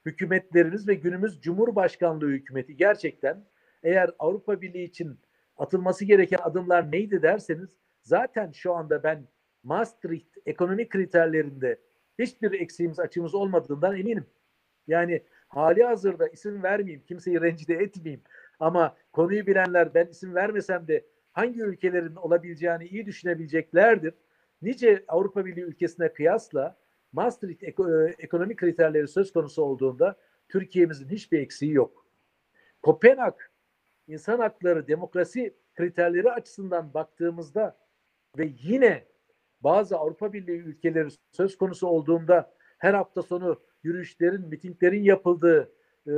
hükümetlerimiz ve günümüz Cumhurbaşkanlığı hükümeti gerçekten eğer Avrupa Birliği için atılması gereken adımlar neydi derseniz zaten şu anda ben Maastricht ekonomik kriterlerinde hiçbir eksiğimiz açığımız olmadığından eminim. Yani hali hazırda isim vermeyeyim, kimseyi rencide etmeyeyim. Ama konuyu bilenler ben isim vermesem de hangi ülkelerin olabileceğini iyi düşünebileceklerdir. Nice Avrupa Birliği ülkesine kıyasla Maastricht e, ekonomik kriterleri söz konusu olduğunda Türkiye'mizin hiçbir eksiği yok. Kopenhag insan hakları, demokrasi kriterleri açısından baktığımızda ve yine bazı Avrupa Birliği ülkeleri söz konusu olduğunda her hafta sonu yürüyüşlerin, mitinglerin yapıldığı, e,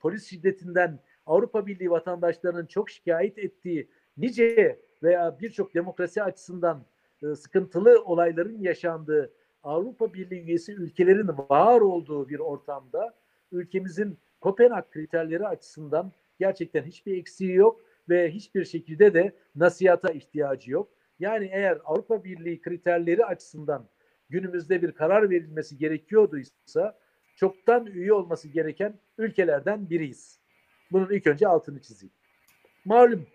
polis şiddetinden Avrupa Birliği vatandaşlarının çok şikayet ettiği nice veya birçok demokrasi açısından e, sıkıntılı olayların yaşandığı Avrupa Birliği üyesi ülkelerin var olduğu bir ortamda ülkemizin Kopenhag kriterleri açısından gerçekten hiçbir eksiği yok ve hiçbir şekilde de nasihata ihtiyacı yok. Yani eğer Avrupa Birliği kriterleri açısından günümüzde bir karar verilmesi gerekiyorduysa çoktan üye olması gereken ülkelerden biriyiz. Bunun ilk önce altını çizeyim. Malum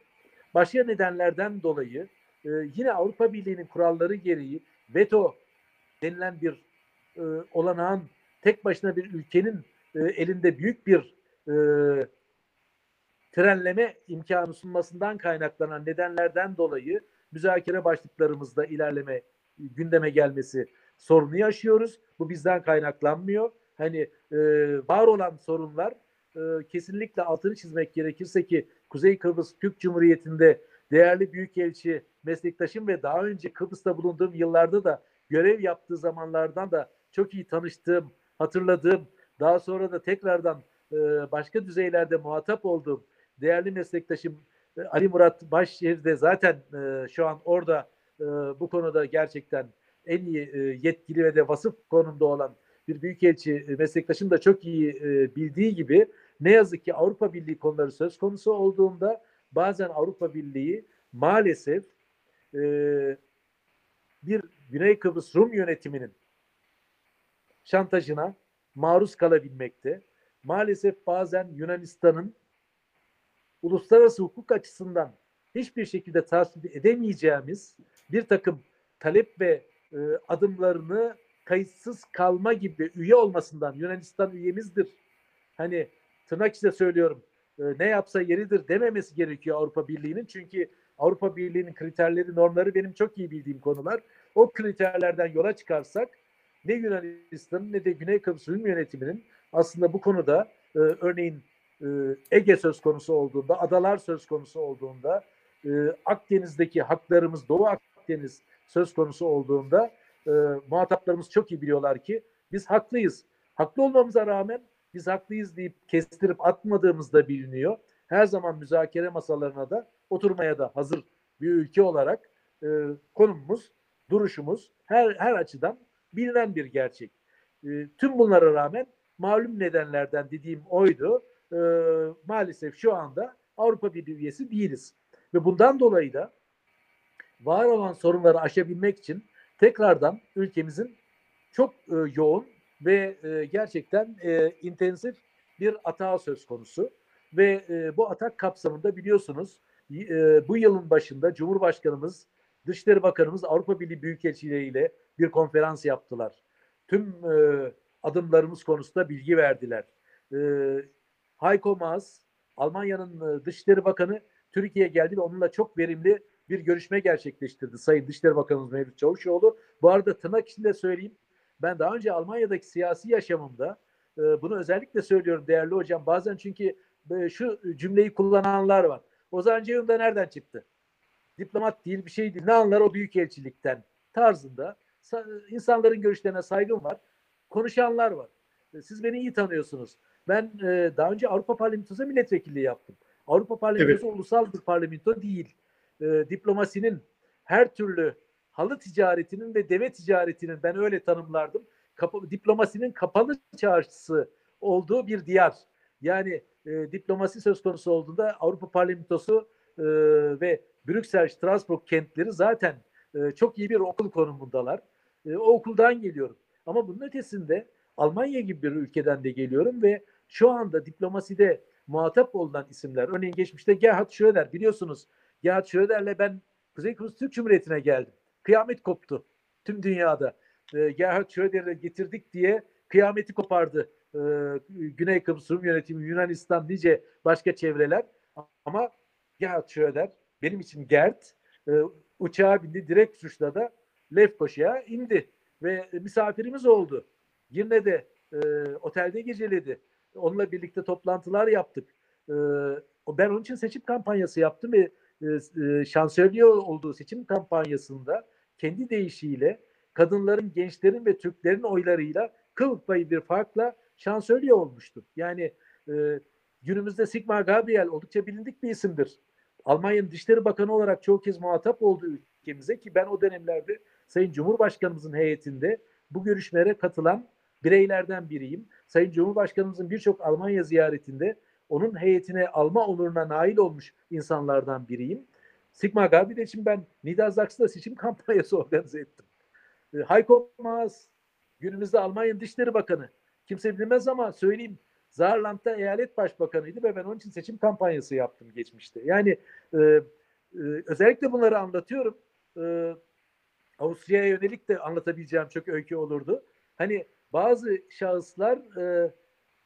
başka nedenlerden dolayı e, yine Avrupa Birliği'nin kuralları gereği veto denilen bir e, olanağın tek başına bir ülkenin e, elinde büyük bir e, frenleme imkanı sunmasından kaynaklanan nedenlerden dolayı müzakere başlıklarımızda ilerleme gündeme gelmesi sorunu yaşıyoruz. Bu bizden kaynaklanmıyor. Hani e, var olan sorunlar e, kesinlikle altını çizmek gerekirse ki Kuzey Kıbrıs Türk Cumhuriyeti'nde değerli büyükelçi meslektaşım ve daha önce Kıbrıs'ta bulunduğum yıllarda da görev yaptığı zamanlardan da çok iyi tanıştığım, hatırladığım, daha sonra da tekrardan e, başka düzeylerde muhatap olduğum değerli meslektaşım e, Ali Murat Başşehir de zaten e, şu an orada e, bu konuda gerçekten en iyi e, yetkili ve de vasıf konumda olan bir büyükelçi e, meslektaşım da çok iyi e, bildiği gibi ne yazık ki Avrupa Birliği konuları söz konusu olduğunda bazen Avrupa Birliği maalesef e, bir Güney Kıbrıs Rum yönetiminin şantajına maruz kalabilmekte. Maalesef bazen Yunanistan'ın uluslararası hukuk açısından hiçbir şekilde tasvip edemeyeceğimiz bir takım talep ve e, adımlarını kayıtsız kalma gibi üye olmasından Yunanistan üyemizdir. Hani tırnak içinde söylüyorum e, ne yapsa yeridir dememesi gerekiyor Avrupa Birliği'nin. Çünkü Avrupa Birliği'nin kriterleri, normları benim çok iyi bildiğim konular. O kriterlerden yola çıkarsak ne Yunanistan'ın ne de Güney Kıbrıs Rum yönetiminin aslında bu konuda e, örneğin e, Ege söz konusu olduğunda, adalar söz konusu olduğunda, e, Akdeniz'deki haklarımız, Doğu Akdeniz söz konusu olduğunda e, muhataplarımız çok iyi biliyorlar ki biz haklıyız. Haklı olmamıza rağmen biz haklıyız deyip kestirip atmadığımız da biliniyor. Her zaman müzakere masalarına da oturmaya da hazır bir ülke olarak e, konumumuz, duruşumuz her her açıdan bilinen bir gerçek. E, tüm bunlara rağmen malum nedenlerden dediğim oydu. E, maalesef şu anda Avrupa Birliği üyesi değiliz. Ve bundan dolayı da var olan sorunları aşabilmek için tekrardan ülkemizin çok e, yoğun ve e, gerçekten e, intensif bir atağı söz konusu. Ve e, bu atak kapsamında biliyorsunuz e, bu yılın başında Cumhurbaşkanımız, Dışişleri Bakanımız Avrupa Birliği Büyükelçileriyle bir konferans yaptılar. Tüm e, adımlarımız konusunda bilgi verdiler. E, Heiko Maas, Almanya'nın e, Dışişleri Bakanı Türkiye'ye geldi ve onunla çok verimli bir görüşme gerçekleştirdi Sayın Dışişleri Bakanımız Mevlüt Çavuşoğlu. Bu arada tırnak içinde söyleyeyim. Ben daha önce Almanya'daki siyasi yaşamımda e, bunu özellikle söylüyorum değerli hocam. Bazen çünkü e, şu cümleyi kullananlar var. Ozan Ceyhun da nereden çıktı? Diplomat değil bir şey değil. Ne anlar o büyükelçilikten tarzında. insanların görüşlerine saygım var. Konuşanlar var. Siz beni iyi tanıyorsunuz. Ben e, daha önce Avrupa Parlamentosu milletvekilliği yaptım. Avrupa Parlamentosu evet. ulusal bir parlamento değil. E, diplomasinin her türlü halı ticaretinin ve deve ticaretinin ben öyle tanımlardım. Kapa, diplomasinin kapalı çarşısı olduğu bir diyar. Yani e, diplomasi söz konusu olduğunda Avrupa Parlamentosu e, ve Brüksel, Strasbourg kentleri zaten e, çok iyi bir okul konumundalar. E, o okuldan geliyorum. Ama bunun ötesinde Almanya gibi bir ülkeden de geliyorum ve şu anda diplomaside muhatap olunan isimler, örneğin geçmişte Gerhard Schröder biliyorsunuz. Gerhard Schröder'le ben Kuzey Kıbrıs Türk Cumhuriyeti'ne geldim. Kıyamet koptu tüm dünyada. E, Gerhard Schröder'i getirdik diye kıyameti kopardı e, Güney Kıbrıs Rum yönetimi, Yunanistan, nice başka çevreler. Ama Gerhard Schröder benim için Gert e, uçağa bindi direkt suçla Lefkoşa'ya indi ve misafirimiz oldu. Yine de e, otelde geceledi. Onunla birlikte toplantılar yaptık. E, ben onun için seçim kampanyası yaptım ve e, e, şansölye olduğu seçim kampanyasında kendi deyişiyle kadınların, gençlerin ve Türklerin oylarıyla kıl payı bir farkla şansölye olmuştu. Yani e, günümüzde Sigmar Gabriel oldukça bilindik bir isimdir. Almanya'nın Dışişleri Bakanı olarak çoğu kez muhatap olduğu ülkemize ki ben o dönemlerde Sayın Cumhurbaşkanımızın heyetinde bu görüşmelere katılan bireylerden biriyim. Sayın Cumhurbaşkanımızın birçok Almanya ziyaretinde onun heyetine alma onuruna nail olmuş insanlardan biriyim. Sigma Gabriel için ben Niedersachsen'da seçim [laughs] kampanyası organize ettim. E, Heiko Maas günümüzde Almanya Dışişleri Bakanı. Kimse bilmez ama söyleyeyim Saarland'da eyalet başbakanıydı ve ben onun için seçim kampanyası yaptım geçmişte. Yani e, e, özellikle bunları anlatıyorum. E, Avusturya'ya yönelik de anlatabileceğim çok öykü olurdu. Hani bazı şahıslar e,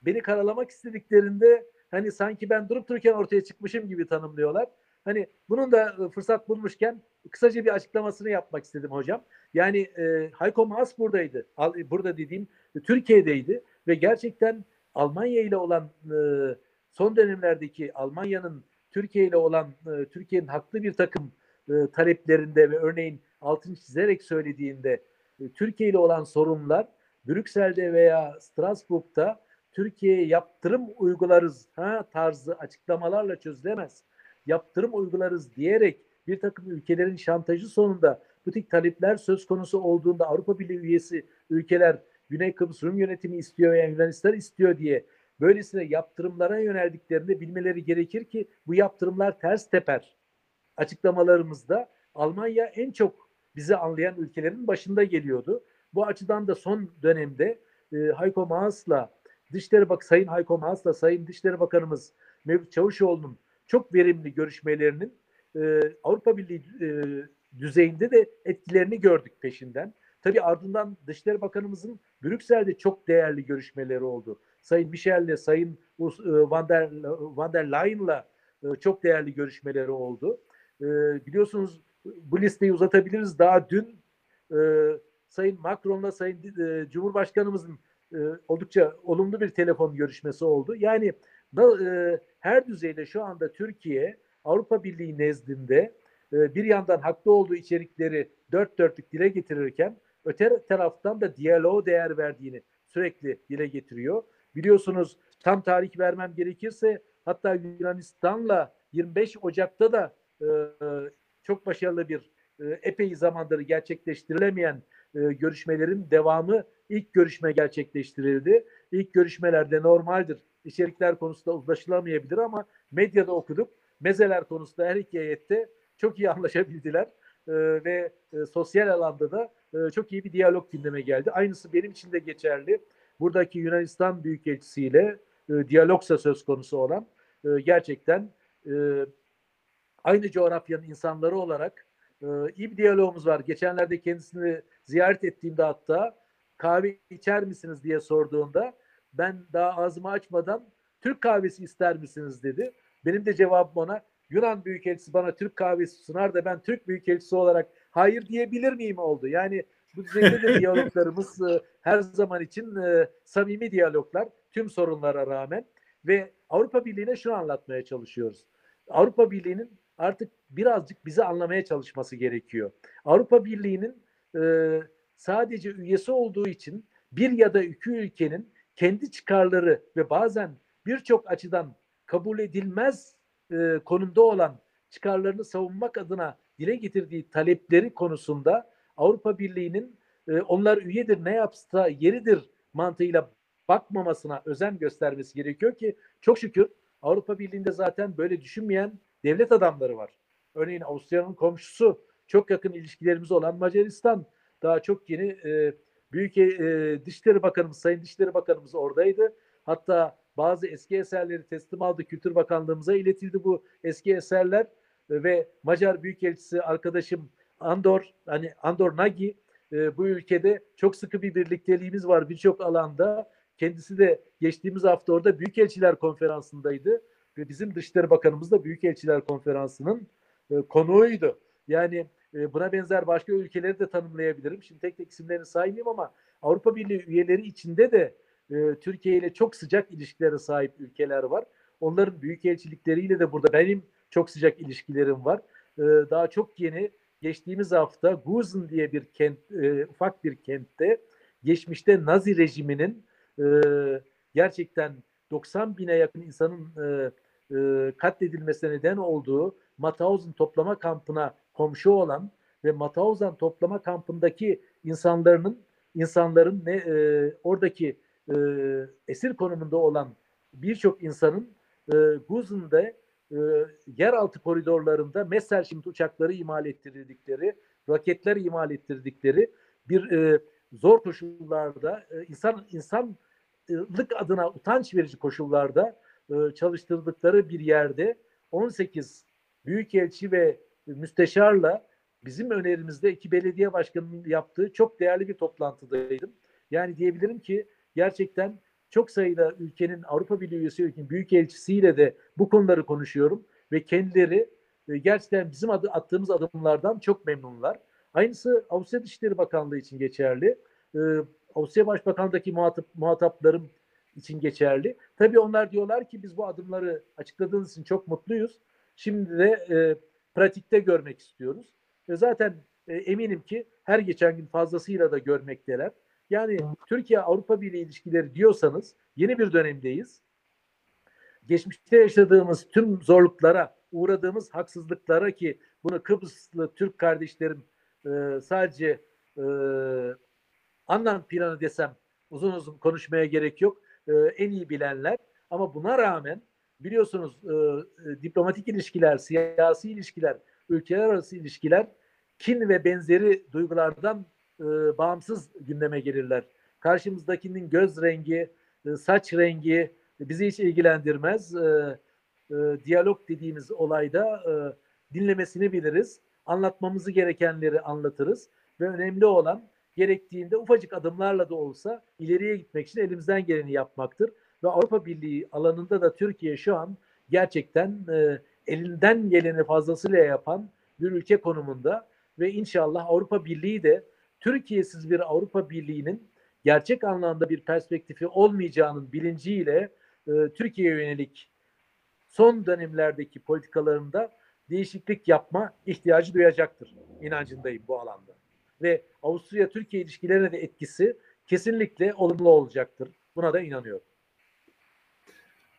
beni karalamak istediklerinde hani sanki ben durup dururken ortaya çıkmışım gibi tanımlıyorlar. Hani bunun da e, fırsat bulmuşken kısaca bir açıklamasını yapmak istedim hocam. Yani e, Hayko Maas buradaydı. Burada dediğim e, Türkiye'deydi ve gerçekten Almanya ile olan e, son dönemlerdeki Almanya'nın Türkiye ile olan e, Türkiye'nin haklı bir takım e, taleplerinde ve örneğin altını çizerek söylediğinde e, Türkiye ile olan sorunlar Brüksel'de veya Strasbourg'da Türkiye'ye yaptırım uygularız ha, tarzı açıklamalarla çözülemez. Yaptırım uygularız diyerek bir takım ülkelerin şantajı sonunda bu tip talepler söz konusu olduğunda Avrupa Birliği üyesi ülkeler Güney Kıbrıs Rum yönetimi istiyor veya Yunanistan istiyor diye böylesine yaptırımlara yöneldiklerinde bilmeleri gerekir ki bu yaptırımlar ters teper. Açıklamalarımızda Almanya en çok bizi anlayan ülkelerin başında geliyordu. Bu açıdan da son dönemde e, Hayko Maas'la Dışişleri Bak Sayın Hayko Maas'la Sayın Dışişleri Bakanımız Mevlüt Çavuşoğlu'nun çok verimli görüşmelerinin e, Avrupa Birliği e, düzeyinde de etkilerini gördük peşinden. Tabii ardından Dışişleri Bakanımızın Brüksel'de çok değerli görüşmeleri oldu. Sayın Michel'le, Sayın e, Van der, Van der Leyen'la e, çok değerli görüşmeleri oldu. E, biliyorsunuz bu listeyi uzatabiliriz. Daha dün Sayın Macron'la Sayın Cumhurbaşkanımızın oldukça olumlu bir telefon görüşmesi oldu. Yani her düzeyde şu anda Türkiye Avrupa Birliği nezdinde bir yandan haklı olduğu içerikleri dört dörtlük dile getirirken öte taraftan da diyaloğa değer verdiğini sürekli dile getiriyor. Biliyorsunuz tam tarih vermem gerekirse hatta Yunanistan'la 25 Ocak'ta da e, çok başarılı bir e, epey zamandır gerçekleştirilemeyen e, görüşmelerin devamı ilk görüşme gerçekleştirildi. İlk görüşmelerde normaldir. İçerikler konusunda uzlaşılamayabilir ama medyada okuduk. Mezeler konusunda her iki heyette çok iyi [laughs] anlaşabildiler e, ve e, sosyal alanda da e, çok iyi bir diyalog gündeme geldi. Aynısı benim için de geçerli. Buradaki Yunanistan Büyükelçisiyle e, diyalogsa söz konusu olan e, gerçekten e, aynı coğrafyanın insanları olarak e, iyi bir diyalogumuz var. Geçenlerde kendisini ziyaret ettiğimde hatta kahve içer misiniz diye sorduğunda ben daha ağzımı açmadan Türk kahvesi ister misiniz dedi. Benim de cevabım ona Yunan Büyükelçisi bana Türk kahvesi sunar da ben Türk Büyükelçisi olarak hayır diyebilir miyim oldu. Yani bu düzeyde de diyaloglarımız e, her zaman için e, samimi diyaloglar tüm sorunlara rağmen ve Avrupa Birliği'ne şunu anlatmaya çalışıyoruz. Avrupa Birliği'nin artık birazcık bizi anlamaya çalışması gerekiyor. Avrupa Birliği'nin e, sadece üyesi olduğu için bir ya da iki ülkenin kendi çıkarları ve bazen birçok açıdan kabul edilmez e, konumda olan çıkarlarını savunmak adına dile getirdiği talepleri konusunda Avrupa Birliği'nin e, onlar üyedir ne yapsa yeridir mantığıyla bakmamasına özen göstermesi gerekiyor ki çok şükür Avrupa Birliği'nde zaten böyle düşünmeyen devlet adamları var. Örneğin Avusturya'nın komşusu çok yakın ilişkilerimiz olan Macaristan daha çok yeni e, Büyük e, Dışişleri Bakanımız, Sayın Dışişleri Bakanımız oradaydı. Hatta bazı eski eserleri teslim aldı. Kültür Bakanlığımıza iletildi bu eski eserler e, ve Macar Büyükelçisi arkadaşım Andor hani Andor Nagy e, bu ülkede çok sıkı bir birlikteliğimiz var birçok alanda. Kendisi de geçtiğimiz hafta orada Büyükelçiler Konferansı'ndaydı. Ve bizim Dışişleri Bakanımız da Büyükelçiler Konferansı'nın e, konuğuydu. Yani e, buna benzer başka ülkeleri de tanımlayabilirim. Şimdi tek tek isimlerini saymayayım ama Avrupa Birliği üyeleri içinde de e, Türkiye ile çok sıcak ilişkilere sahip ülkeler var. Onların büyükelçilikleriyle de burada benim çok sıcak ilişkilerim var. E, daha çok yeni geçtiğimiz hafta Guzen diye bir kent, e, ufak bir kentte geçmişte Nazi rejiminin e, gerçekten 90 bine yakın insanın e, e, katledilmesine neden olduğu Mauthausen toplama kampına komşu olan ve Mauthausen toplama kampındaki insanların insanların ne e, oradaki e, esir konumunda olan birçok insanın e, Guzen'de e, yeraltı koridorlarında Messerschmitt uçakları imal ettirdikleri, roketler imal ettirdikleri bir e, zor koşullarda e, insan insanlık adına utanç verici koşullarda e, çalıştırdıkları bir yerde 18 büyükelçi ve müsteşarla bizim önerimizde iki belediye başkanının yaptığı çok değerli bir toplantıdaydım. Yani diyebilirim ki gerçekten çok sayıda ülkenin Avrupa Birliği üyesi ülkenin büyük elçisiyle de bu konuları konuşuyorum ve kendileri e, gerçekten bizim adı, attığımız adımlardan çok memnunlar. Aynısı Avusturya Dışişleri Bakanlığı için geçerli. Ee, Avusturya Başbakan'daki muhatap, muhataplarım için geçerli. Tabii onlar diyorlar ki biz bu adımları açıkladığınız için çok mutluyuz. Şimdi de e, pratikte görmek istiyoruz. Ve zaten e, eminim ki her geçen gün fazlasıyla da görmekteler. Yani Türkiye-Avrupa Birliği ilişkileri diyorsanız yeni bir dönemdeyiz. Geçmişte yaşadığımız tüm zorluklara, uğradığımız haksızlıklara ki bunu Kıbrıslı Türk kardeşlerim e, sadece e, anlam planı desem uzun uzun konuşmaya gerek yok. E, en iyi bilenler. Ama buna rağmen biliyorsunuz e, e, diplomatik ilişkiler, siyasi ilişkiler, ülkeler arası ilişkiler kin ve benzeri duygulardan bağımsız gündeme gelirler. Karşımızdakinin göz rengi, saç rengi bizi hiç ilgilendirmez. Diyalog dediğimiz olayda dinlemesini biliriz. Anlatmamızı gerekenleri anlatırız ve önemli olan gerektiğinde ufacık adımlarla da olsa ileriye gitmek için elimizden geleni yapmaktır. Ve Avrupa Birliği alanında da Türkiye şu an gerçekten e, elinden geleni fazlasıyla yapan bir ülke konumunda ve inşallah Avrupa Birliği de Türkiye'siz bir Avrupa Birliği'nin gerçek anlamda bir perspektifi olmayacağının bilinciyle e, Türkiye'ye yönelik son dönemlerdeki politikalarında değişiklik yapma ihtiyacı duyacaktır. İnancındayım bu alanda. Ve Avusturya-Türkiye ilişkilerine de etkisi kesinlikle olumlu olacaktır. Buna da inanıyorum.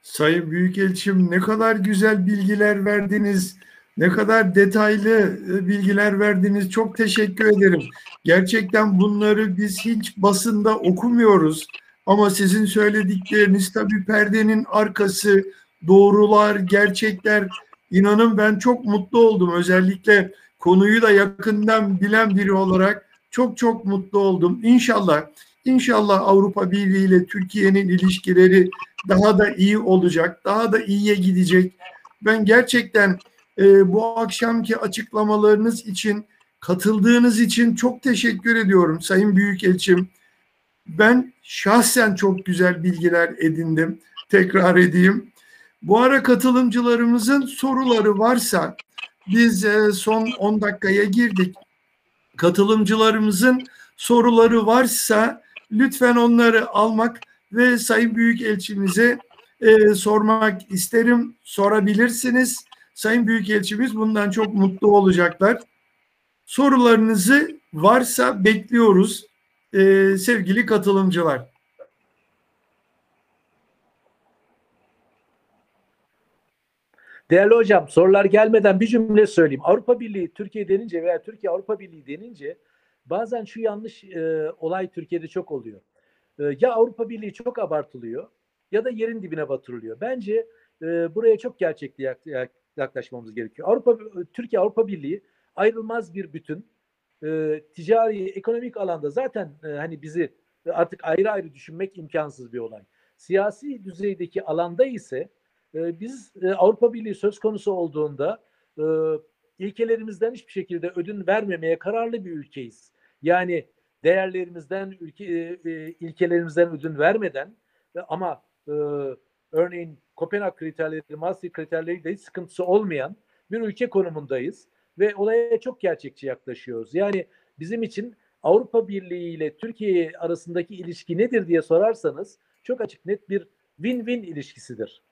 Sayın Büyükelçim ne kadar güzel bilgiler verdiniz. Ne kadar detaylı e, bilgiler verdiniz. Çok teşekkür ederim. Gerçekten bunları biz hiç basında okumuyoruz. Ama sizin söyledikleriniz tabii perdenin arkası, doğrular, gerçekler. İnanın ben çok mutlu oldum. Özellikle konuyu da yakından bilen biri olarak çok çok mutlu oldum. İnşallah, inşallah Avrupa Birliği ile Türkiye'nin ilişkileri daha da iyi olacak, daha da iyiye gidecek. Ben gerçekten e, bu akşamki açıklamalarınız için, katıldığınız için çok teşekkür ediyorum Sayın Büyükelçim. Ben şahsen çok güzel bilgiler edindim. Tekrar edeyim. Bu ara katılımcılarımızın soruları varsa biz e, son 10 dakikaya girdik. Katılımcılarımızın soruları varsa lütfen onları almak ve Sayın Büyükelçimize e, sormak isterim. Sorabilirsiniz. Sayın Büyükelçimiz bundan çok mutlu olacaklar. Sorularınızı varsa bekliyoruz e, sevgili katılımcılar. Değerli hocam sorular gelmeden bir cümle söyleyeyim. Avrupa Birliği Türkiye denince veya Türkiye Avrupa Birliği denince bazen şu yanlış e, olay Türkiye'de çok oluyor. E, ya Avrupa Birliği çok abartılıyor ya da yerin dibine batırılıyor. Bence e, buraya çok gerçekli yaklaşmamız gerekiyor. Avrupa Türkiye Avrupa Birliği ayrılmaz bir bütün. E, ticari, ekonomik alanda zaten e, hani bizi artık ayrı ayrı düşünmek imkansız bir olay. Siyasi düzeydeki alanda ise e, biz e, Avrupa Birliği söz konusu olduğunda e, ilkelerimizden hiçbir şekilde ödün vermemeye kararlı bir ülkeyiz. Yani değerlerimizden, ülke, e, ilkelerimizden ödün vermeden ama örneğin Kopenhag kriterleri, Maastricht kriterleriyle hiç sıkıntısı olmayan bir ülke konumundayız ve olaya çok gerçekçi yaklaşıyoruz. Yani bizim için Avrupa Birliği ile Türkiye arasındaki ilişki nedir diye sorarsanız çok açık net bir win-win ilişkisidir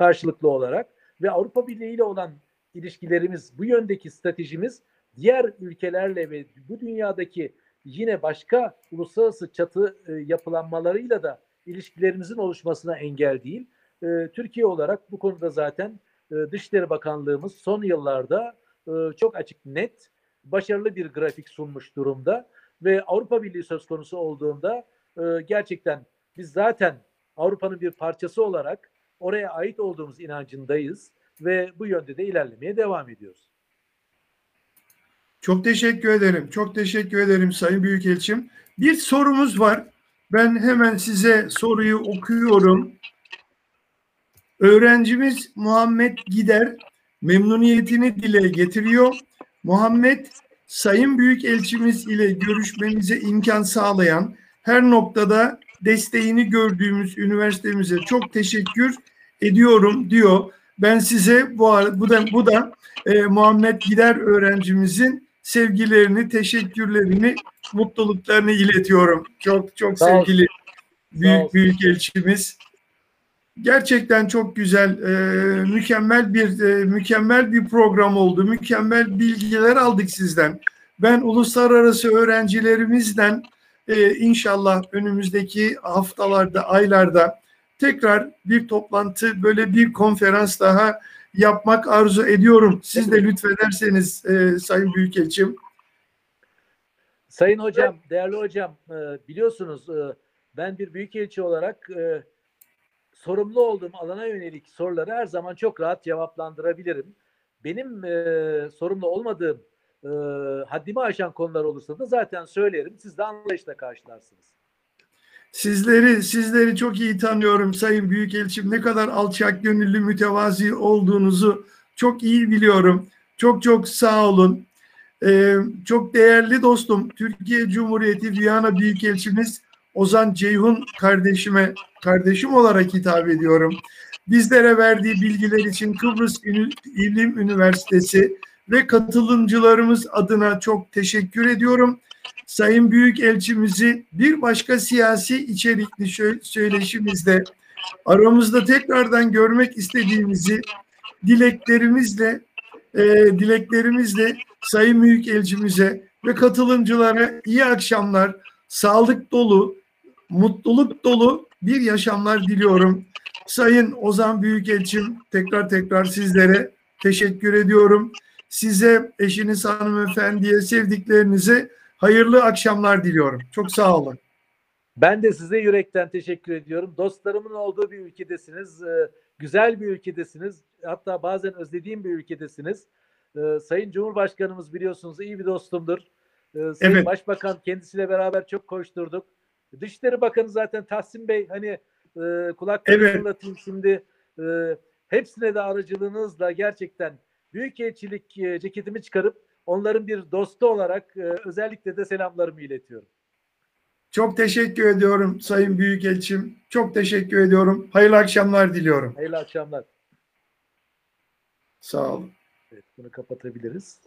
karşılıklı olarak ve Avrupa Birliği ile olan ilişkilerimiz bu yöndeki stratejimiz diğer ülkelerle ve bu dünyadaki yine başka uluslararası çatı e, yapılanmalarıyla da ilişkilerimizin oluşmasına engel değil. E, Türkiye olarak bu konuda zaten e, Dışişleri Bakanlığımız son yıllarda e, çok açık net başarılı bir grafik sunmuş durumda ve Avrupa Birliği söz konusu olduğunda e, gerçekten biz zaten Avrupa'nın bir parçası olarak oraya ait olduğumuz inancındayız ve bu yönde de ilerlemeye devam ediyoruz. Çok teşekkür ederim. Çok teşekkür ederim Sayın Büyükelçim. Bir sorumuz var. Ben hemen size soruyu okuyorum. Öğrencimiz Muhammed Gider memnuniyetini dile getiriyor. Muhammed Sayın Büyükelçimiz ile görüşmemize imkan sağlayan her noktada desteğini gördüğümüz üniversitemize çok teşekkür ediyorum diyor. Ben size bu bu da bu da e, Muhammed Gider öğrencimizin sevgilerini, teşekkürlerini, mutluluklarını iletiyorum. Çok çok Sağ sevgili büyük büyük elçimiz. Gerçekten çok güzel, e, mükemmel bir e, mükemmel bir program oldu. Mükemmel bilgiler aldık sizden. Ben uluslararası öğrencilerimizden e, inşallah önümüzdeki haftalarda, aylarda tekrar bir toplantı, böyle bir konferans daha yapmak arzu ediyorum. Siz de lütfederseniz e, Sayın Büyükelçim. Sayın hocam, değerli hocam, e, biliyorsunuz e, ben bir büyükelçi olarak e, sorumlu olduğum alana yönelik soruları her zaman çok rahat cevaplandırabilirim. Benim sorumlu olmadığım haddimi aşan konular olursa da zaten söylerim. Siz de anlayışla karşılarsınız. Sizleri sizleri çok iyi tanıyorum Sayın Büyükelçim. Ne kadar alçak gönüllü, mütevazi olduğunuzu çok iyi biliyorum. Çok çok sağ olun. Ee, çok değerli dostum, Türkiye Cumhuriyeti Viyana Büyükelçimiz Ozan Ceyhun kardeşime, kardeşim olarak hitap ediyorum. Bizlere verdiği bilgiler için Kıbrıs İlim Üniversitesi ve katılımcılarımız adına çok teşekkür ediyorum. Sayın Büyükelçimizi bir başka siyasi içerikli söyleşimizde aramızda tekrardan görmek istediğimizi dileklerimizle e, dileklerimizle Sayın Büyükelçimize ve katılımcılara iyi akşamlar, sağlık dolu, mutluluk dolu bir yaşamlar diliyorum. Sayın Ozan Büyükelçim tekrar tekrar sizlere teşekkür ediyorum. Size, eşiniz hanımefendiye, sevdiklerinize hayırlı akşamlar diliyorum. Çok sağ olun. Ben de size yürekten teşekkür ediyorum. Dostlarımın olduğu bir ülkedesiniz. Ee, güzel bir ülkedesiniz. Hatta bazen özlediğim bir ülkedesiniz. Ee, Sayın Cumhurbaşkanımız biliyorsunuz iyi bir dostumdur. Ee, Sayın evet. Başbakan kendisiyle beraber çok koşturduk. Dışişleri Bakanı zaten Tahsin Bey hani e, kulaklarını evet. şimdi. E, hepsine de aracılığınızla gerçekten büyükelçilik e, ceketimi çıkarıp onların bir dostu olarak e, özellikle de selamlarımı iletiyorum. Çok teşekkür ediyorum Sayın Büyükelçim. Çok teşekkür ediyorum. Hayırlı akşamlar diliyorum. Hayırlı akşamlar. Sağ olun. Evet, bunu kapatabiliriz.